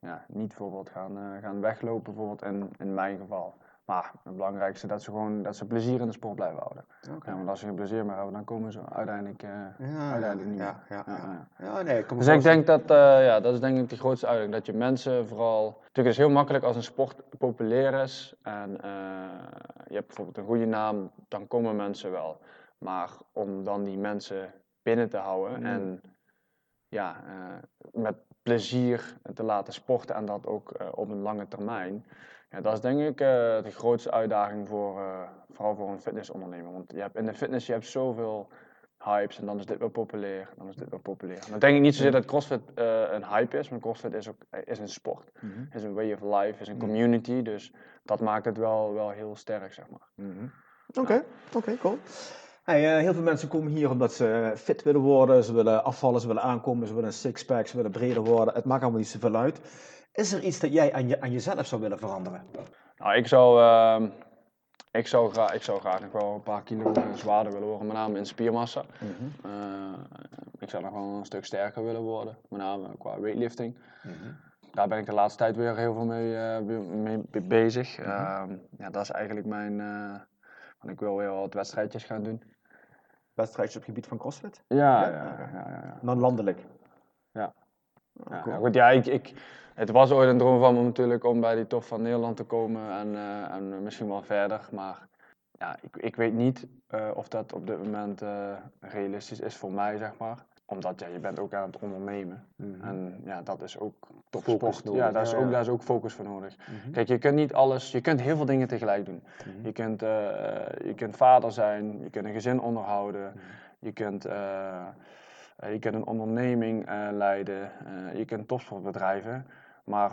ja, niet bijvoorbeeld gaan, gaan weglopen, bijvoorbeeld in, in mijn geval. Maar het belangrijkste dat ze gewoon dat ze plezier in de sport blijven houden. Ja, want als ze geen plezier meer hebben, dan komen ze uiteindelijk, eh, Ja, uiteindelijk niet ja, meer. ja, ja. ja. Nee, ik kom Dus ik denk dat, eh, ja, dat is denk ik de grootste uitdaging. Dat je mensen vooral... Natuurlijk is het heel makkelijk als een sport populair is. En eh, je hebt bijvoorbeeld een goede naam, dan komen mensen wel. Maar om dan die mensen binnen te houden. Mm. En ja, met plezier te laten sporten en dat ook op een lange termijn. Ja, dat is denk ik eh, de grootste uitdaging voor, eh, vooral voor een fitnessondernemer. Want je hebt, in de fitness je hebt zoveel hypes en dan is dit wel populair, dan is dit wel populair. Dan denk ik niet zozeer dat CrossFit eh, een hype is, maar CrossFit is ook is een sport, Mhm. is een way of life, is een Mhm. community. Dus dat maakt het wel, wel heel sterk, zeg maar. Mhm. Oké, oké, cool. Hey, eh, heel veel mensen komen hier omdat ze fit willen worden, ze willen afvallen, ze willen aankomen, ze willen een sixpack, ze willen breder worden. Het maakt allemaal niet zoveel uit. Is er iets dat jij aan, je, aan jezelf zou willen veranderen? Nou, ik zou, ehm, ik, zou graag, ik zou graag nog wel een paar kilo eh, zwaarder willen worden, met name in spiermassa. Mhm. Eh, ik zou nog wel een stuk sterker willen worden, met name qua weightlifting. Mhm. Daar ben ik de laatste tijd weer heel veel mee, eh, mee be- bezig. Ehm, ja, dat is eigenlijk mijn. want ik wil weer wat wedstrijdjes gaan doen. Wedstrijdjes op het gebied van CrossFit? Ja, Ja, ja, ja. ja, ja. Dan landelijk. Ja. Oh, cool. ja, goed, ja, ik, ik, het was ooit een droom van me natuurlijk om bij die top van Nederland te komen en, eh, en misschien wel verder. Maar ja, ik, ik weet niet eh, of dat op dit moment eh, realistisch is voor mij, zeg maar. Omdat ja, je bent ook aan het ondernemen. Mhm. En ja, dat is ook topsport. nodig, Ja, daar is, ja, ook, ja. daar is ook focus voor nodig. Mhm. Kijk, je kunt niet alles, je kunt heel veel dingen tegelijk doen. Mhm. Je kunt, je kunt vader zijn, je kunt een gezin onderhouden, je kunt, je kunt een onderneming leiden, je kunt topsportbedrijven, maar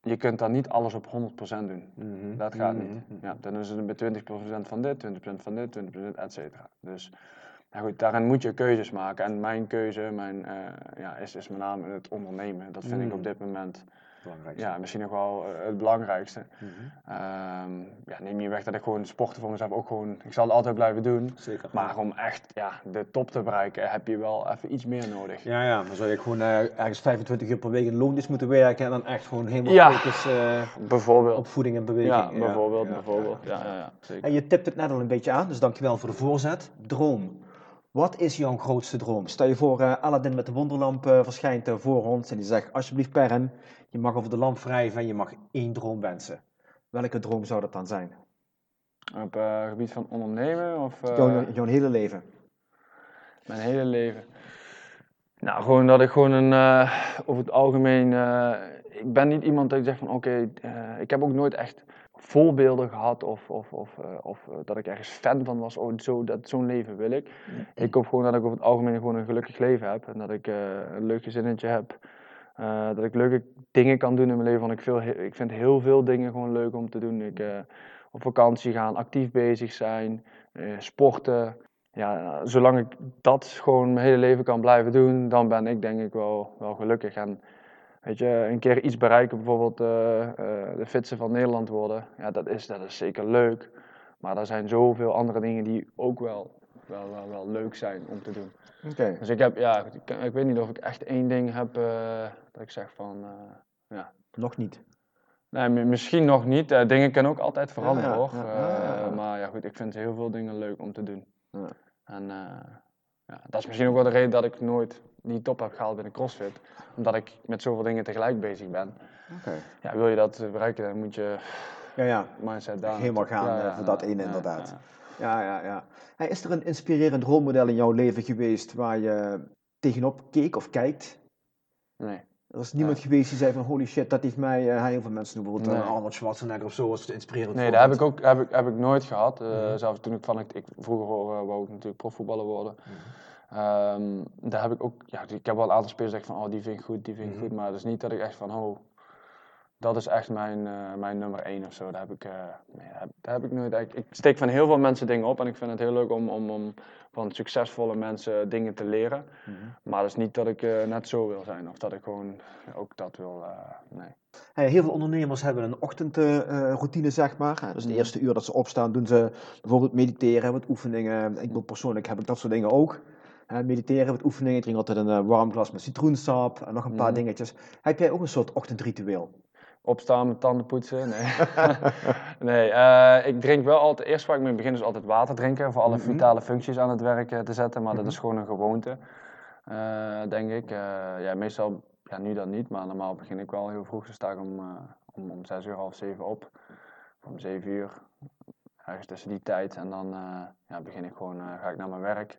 je kunt daar niet alles op 100% doen. Mhm. Dat gaat Mhm. niet. Ja, dan is het met 20% van dit, 20% van dit, 20% et cetera. Dus ja goed, daarin moet je keuzes maken. En mijn keuze mijn, eh, ja, is, is met name het ondernemen. Dat vind ik op dit moment Belangrijkste. ja, misschien nog wel eh, het belangrijkste. Mhm. Ehm, ja, neem niet weg dat ik gewoon sporten voor mezelf ook gewoon, ik zal het altijd blijven doen. Zeker. Maar om echt ja, de top te bereiken heb je wel even iets meer nodig. Ja, ja, maar zou je gewoon eh, ergens 25 uur per week in loondienst moeten werken en dan echt gewoon helemaal Ja. focus eh, Bijvoorbeeld. op voeding en beweging? Ja, bijvoorbeeld, ja, bijvoorbeeld. ja, Ja, ja, ja, zeker. En je tipt het net al een beetje aan, dus dankjewel voor de voorzet. Droom. Wat is jouw grootste droom? Stel je voor, eh, Aladdin met de wonderlamp eh, verschijnt eh, voor ons en die zegt, alsjeblieft Perren, je mag over de lamp wrijven en je mag één droom wensen. Welke droom zou dat dan zijn? Op het gebied van ondernemen of Jouw, jouw hele leven. mijn hele leven? Nou, gewoon dat ik gewoon een, over het algemeen, ik ben niet iemand dat ik zeg van oké, ik heb ook nooit echt voorbeelden gehad of, of, of, eh, of eh, dat ik ergens fan van was, oh zo, dat, zo'n leven wil ik. Ik hoop gewoon dat ik over het algemeen gewoon een gelukkig leven heb en dat ik eh, een leuk gezinnetje heb. Dat ik leuke dingen kan doen in mijn leven, want ik, veel, ik vind heel veel dingen gewoon leuk om te doen. Ik, op vakantie gaan, actief bezig zijn, sporten. Ja, zolang ik dat gewoon mijn hele leven kan blijven doen, dan ben ik denk ik wel, wel gelukkig. En weet je, een keer iets bereiken, bijvoorbeeld eh, eh, de fitste van Nederland worden, ja, dat is, dat is zeker leuk. Maar er zijn zoveel andere dingen die ook wel, wel, wel, wel leuk zijn om te doen. Oké. Dus ik heb, ja, ik, ik weet niet of ik echt één ding heb eh, dat ik zeg van, eh, Nog niet. Nee, mi- misschien nog niet. Dingen kunnen ook altijd veranderen Ja, hoor. ja, ja, ja. maar ja, goed, ik vind heel veel dingen leuk om te doen. Ja. En ja, dat is misschien ook wel de reden dat ik nooit die top heb gehaald binnen CrossFit. Omdat ik met zoveel dingen tegelijk bezig ben. Ja, wil je dat bereiken, dan moet je Ja, ja. mindset down. Helemaal gaan, Ja, eh, ja, voor dat ene inderdaad. ja. Ja, ja. Hey, is er een inspirerend rolmodel in jouw leven geweest waar je tegenop keek of kijkt? Nee. Er is niemand geweest die zei van holy shit, dat heeft mij, eh, heel veel mensen noemen bijvoorbeeld Nee. eh, Arnold Schwarzenegger of zo als inspirerend Nee, dat heb ik ook heb ik, heb ik nooit gehad. Eh, Mhm. Zelfs toen ik van ik, ik vroeger eh, wou ik natuurlijk profvoetballer worden. Mhm. Ehm, daar heb ik ook, ja, ik heb wel een aantal spelers zeggen van, oh die vind ik goed, die vind ik Mhm. goed, maar het is niet dat ik echt van, oh, dat is echt mijn, eh, mijn nummer één of zo. Daar heb ik, eh, nee, daar heb, daar heb ik nooit echt, ik steek van heel veel mensen dingen op en ik vind het heel leuk om, om, om van succesvolle mensen dingen te leren. Mhm. Maar dat is niet dat ik eh, net zo wil zijn of dat ik gewoon ook dat wil, nee. Hey, heel veel ondernemers hebben een ochtendroutine, zeg maar. Dus de Mhm. eerste uur dat ze opstaan, doen ze bijvoorbeeld mediteren, wat oefeningen. Ik wil persoonlijk heb ik dat soort dingen ook. Hè, mediteren, wat oefeningen. Ik drink altijd een eh, warm glas met citroensap en nog een paar Mhm. dingetjes. Heb jij ook een soort ochtendritueel? Opstaan, met tanden poetsen, [LAUGHS] nee. [LAUGHS] nee, eh, ik drink wel altijd, eerst waar ik mee begin is altijd water drinken, voor alle Mhm. vitale functies aan het werk eh, te zetten, maar Mhm. dat is gewoon een gewoonte, eh, denk ik. Eh, ja, meestal, ja nu dan niet, maar normaal begin ik wel heel vroeg, dus sta ik om, eh, om, om zes uur, half zeven op, of om zeven uur, ergens tussen die tijd, en dan eh, ja, begin ik gewoon, eh, ga ik naar mijn werk.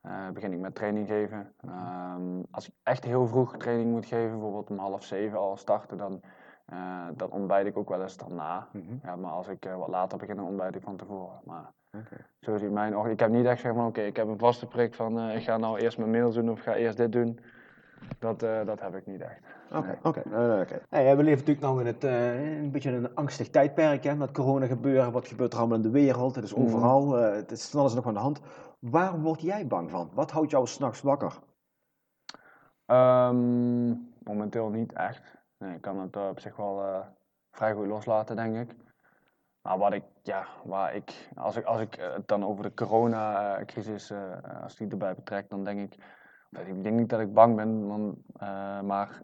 Eh, begin ik met training geven. Ehm, als ik echt heel vroeg training moet geven, bijvoorbeeld om half zeven al starten, dan, uh, dan ontbijt ik ook wel eens daarna. Mm ja, maar als ik uh, wat later begin, dan ontbijt ik van tevoren. Maar okay. zo mijn ochtend. Ik heb niet echt zeg van oké, ik heb een vaste prik van ik ga nou eerst mijn mails doen of ga eerst dit doen. Dat, dat heb ik niet echt. Oké, oké. we leven natuurlijk nog in het, een beetje een angstig tijdperk hè, met corona gebeuren. Wat gebeurt er allemaal in de wereld? Het is mhm. overal. het is alles nog aan de hand. Waar word jij bang van? Wat houdt jou s'nachts wakker? Um, momenteel niet echt. Nee, ik kan het uh, op zich wel uh, vrij goed loslaten, denk ik. Maar wat ik, ja, waar ik, als ik, als ik het dan over de coronacrisis, uh, als die erbij betrek, dan denk ik, ik denk niet dat ik bang ben, maar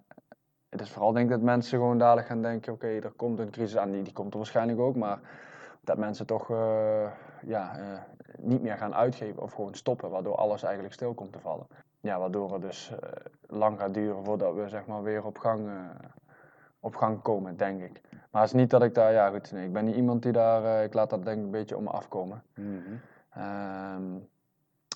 het is vooral denk ik dat mensen gewoon dadelijk gaan denken, oké, er komt een crisis aan, die, die komt er waarschijnlijk ook, maar dat mensen toch ja, niet meer gaan uitgeven of gewoon stoppen, waardoor alles eigenlijk stil komt te vallen. Ja, waardoor het dus uh, lang gaat duren voordat we zeg maar weer op gang, uh, op gang komen, denk ik. Maar het is niet dat ik daar, ja goed, nee, ik ben niet iemand die daar, ik laat dat denk ik een beetje om me afkomen. Mm -hmm.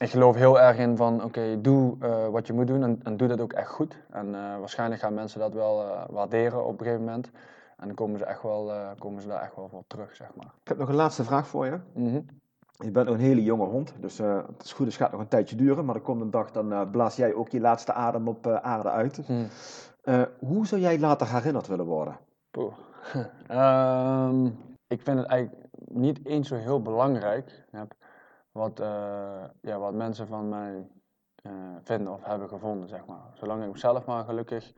ik geloof heel erg in van, oké, doe wat je moet doen en, en, doe dat ook echt goed. En waarschijnlijk gaan mensen dat wel waarderen op een gegeven moment. En dan komen ze, echt wel, komen ze daar echt wel voor terug, zeg maar. Ik heb nog een laatste vraag voor je. Mm -hmm. Je bent nog een hele jonge hond, dus uh, het is goed, het gaat nog een tijdje duren, maar er komt een dag, dan uh, blaas jij ook je laatste adem op aarde uit. Hmm. hoe zou jij later herinnerd willen worden? um, [LAUGHS] ik vind het eigenlijk niet eens zo heel belangrijk wat, ja, wat mensen van mij vinden of hebben gevonden, zeg maar. Zolang ik zelf maar gelukkig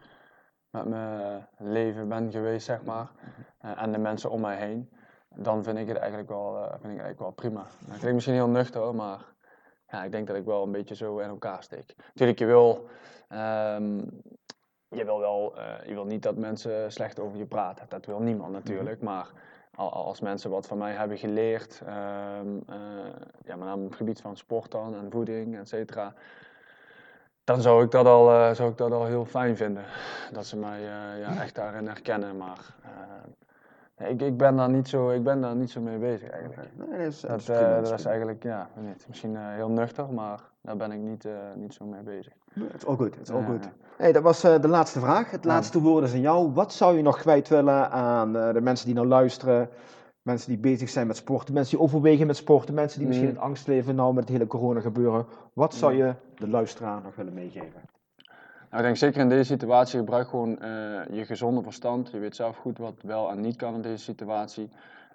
met mijn leven ben geweest, zeg maar, en de mensen om mij heen dan vind ik het eigenlijk wel, uh, vind ik eigenlijk wel prima. Nou, klinkt misschien heel nuchter, maar ja, ik denk dat ik wel een beetje zo in elkaar steek. Natuurlijk, je wil, um, je wil wel, uh, je wil niet dat mensen slecht over je praten. Dat wil niemand natuurlijk, maar als mensen wat van mij hebben geleerd, um, uh, ja, met name op het gebied van sport dan en voeding, et cetera, dan zou ik, dat al, zou ik dat al heel fijn vinden. Dat ze mij ja, echt daarin herkennen. Maar ik, ik, ben daar niet zo, ik ben daar niet zo mee bezig eigenlijk. Nee, dat, is, dat, dat is eigenlijk, ja, niet, misschien heel nuchter, maar daar ben ik niet, niet zo mee bezig. Het is all good, het is all good. Hey, dat was de laatste vraag. Het laatste woord is aan jou. Wat zou je nog kwijt willen aan de mensen die nou luisteren? Mensen die bezig zijn met sporten, mensen die overwegen met sporten, mensen die misschien mm. in angst leven nou met het hele corona gebeuren. Wat zou je de luisteraar nog willen meegeven? Nou, ik denk zeker in deze situatie, gebruik gewoon uh, je gezonde verstand. Je weet zelf goed wat wel en niet kan in deze situatie.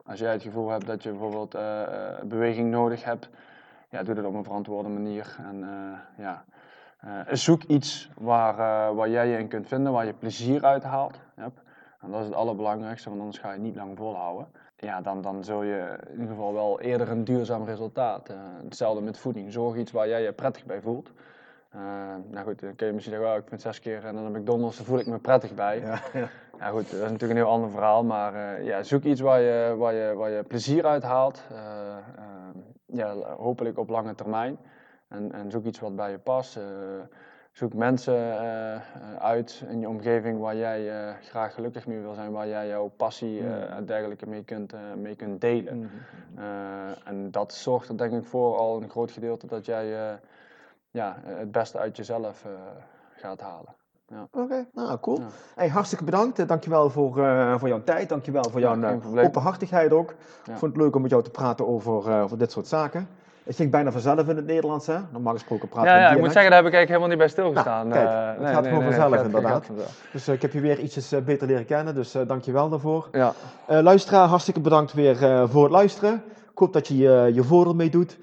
Als jij het gevoel hebt dat je bijvoorbeeld uh, beweging nodig hebt, ja, doe dat op een verantwoorde manier. En ja, zoek iets waar, waar jij je in kunt vinden, waar je plezier uit haalt. Yep. En dat is het allerbelangrijkste, want anders ga je niet lang volhouden. Ja, dan, dan zul je in ieder geval wel eerder een duurzaam resultaat. hetzelfde met voeding. Zorg iets waar jij je prettig bij voelt. Uh, nou goed, dan kun je misschien zeggen, oh, ik vind zes keer en dan heb McDonald's, daar voel ik me prettig bij. Ja, ja. ja goed, dat is natuurlijk een heel ander verhaal, maar uh, ja, zoek iets waar je, waar je, waar je plezier uit haalt. Uh, ja, hopelijk op lange termijn. En, en zoek iets wat bij je past. Zoek mensen uit in je omgeving waar jij graag gelukkig mee wil zijn, waar jij jouw passie en dergelijke mee kunt, mee kunt delen. Mm en dat zorgt er denk ik voor al een groot gedeelte dat jij ja, eh, het beste uit jezelf gaat halen. Ja. Oké, nou cool. Ja. Hey, hartstikke bedankt. Eh, dankjewel voor, uh, voor jouw tijd. Dankjewel voor jouw ja, openhartigheid ook. Ik vond het leuk om met jou te praten over, uh, over dit soort zaken. Het ging bijna vanzelf in het Nederlands, hè? Normaal gesproken praten ja, ja, ik moet zeggen, daar heb ik eigenlijk helemaal niet bij stilgestaan. Nou, kijk, het gaat nee, gewoon nee, vanzelf, inderdaad. Dus ik heb je weer ietsjes beter leren kennen, dus dankjewel daarvoor. Ja. luisteraar, hartstikke bedankt weer voor het luisteren. Ik hoop dat je je voordeel mee doet.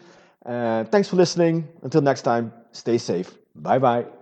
thanks for listening. Until next time. Stay safe. Bye bye.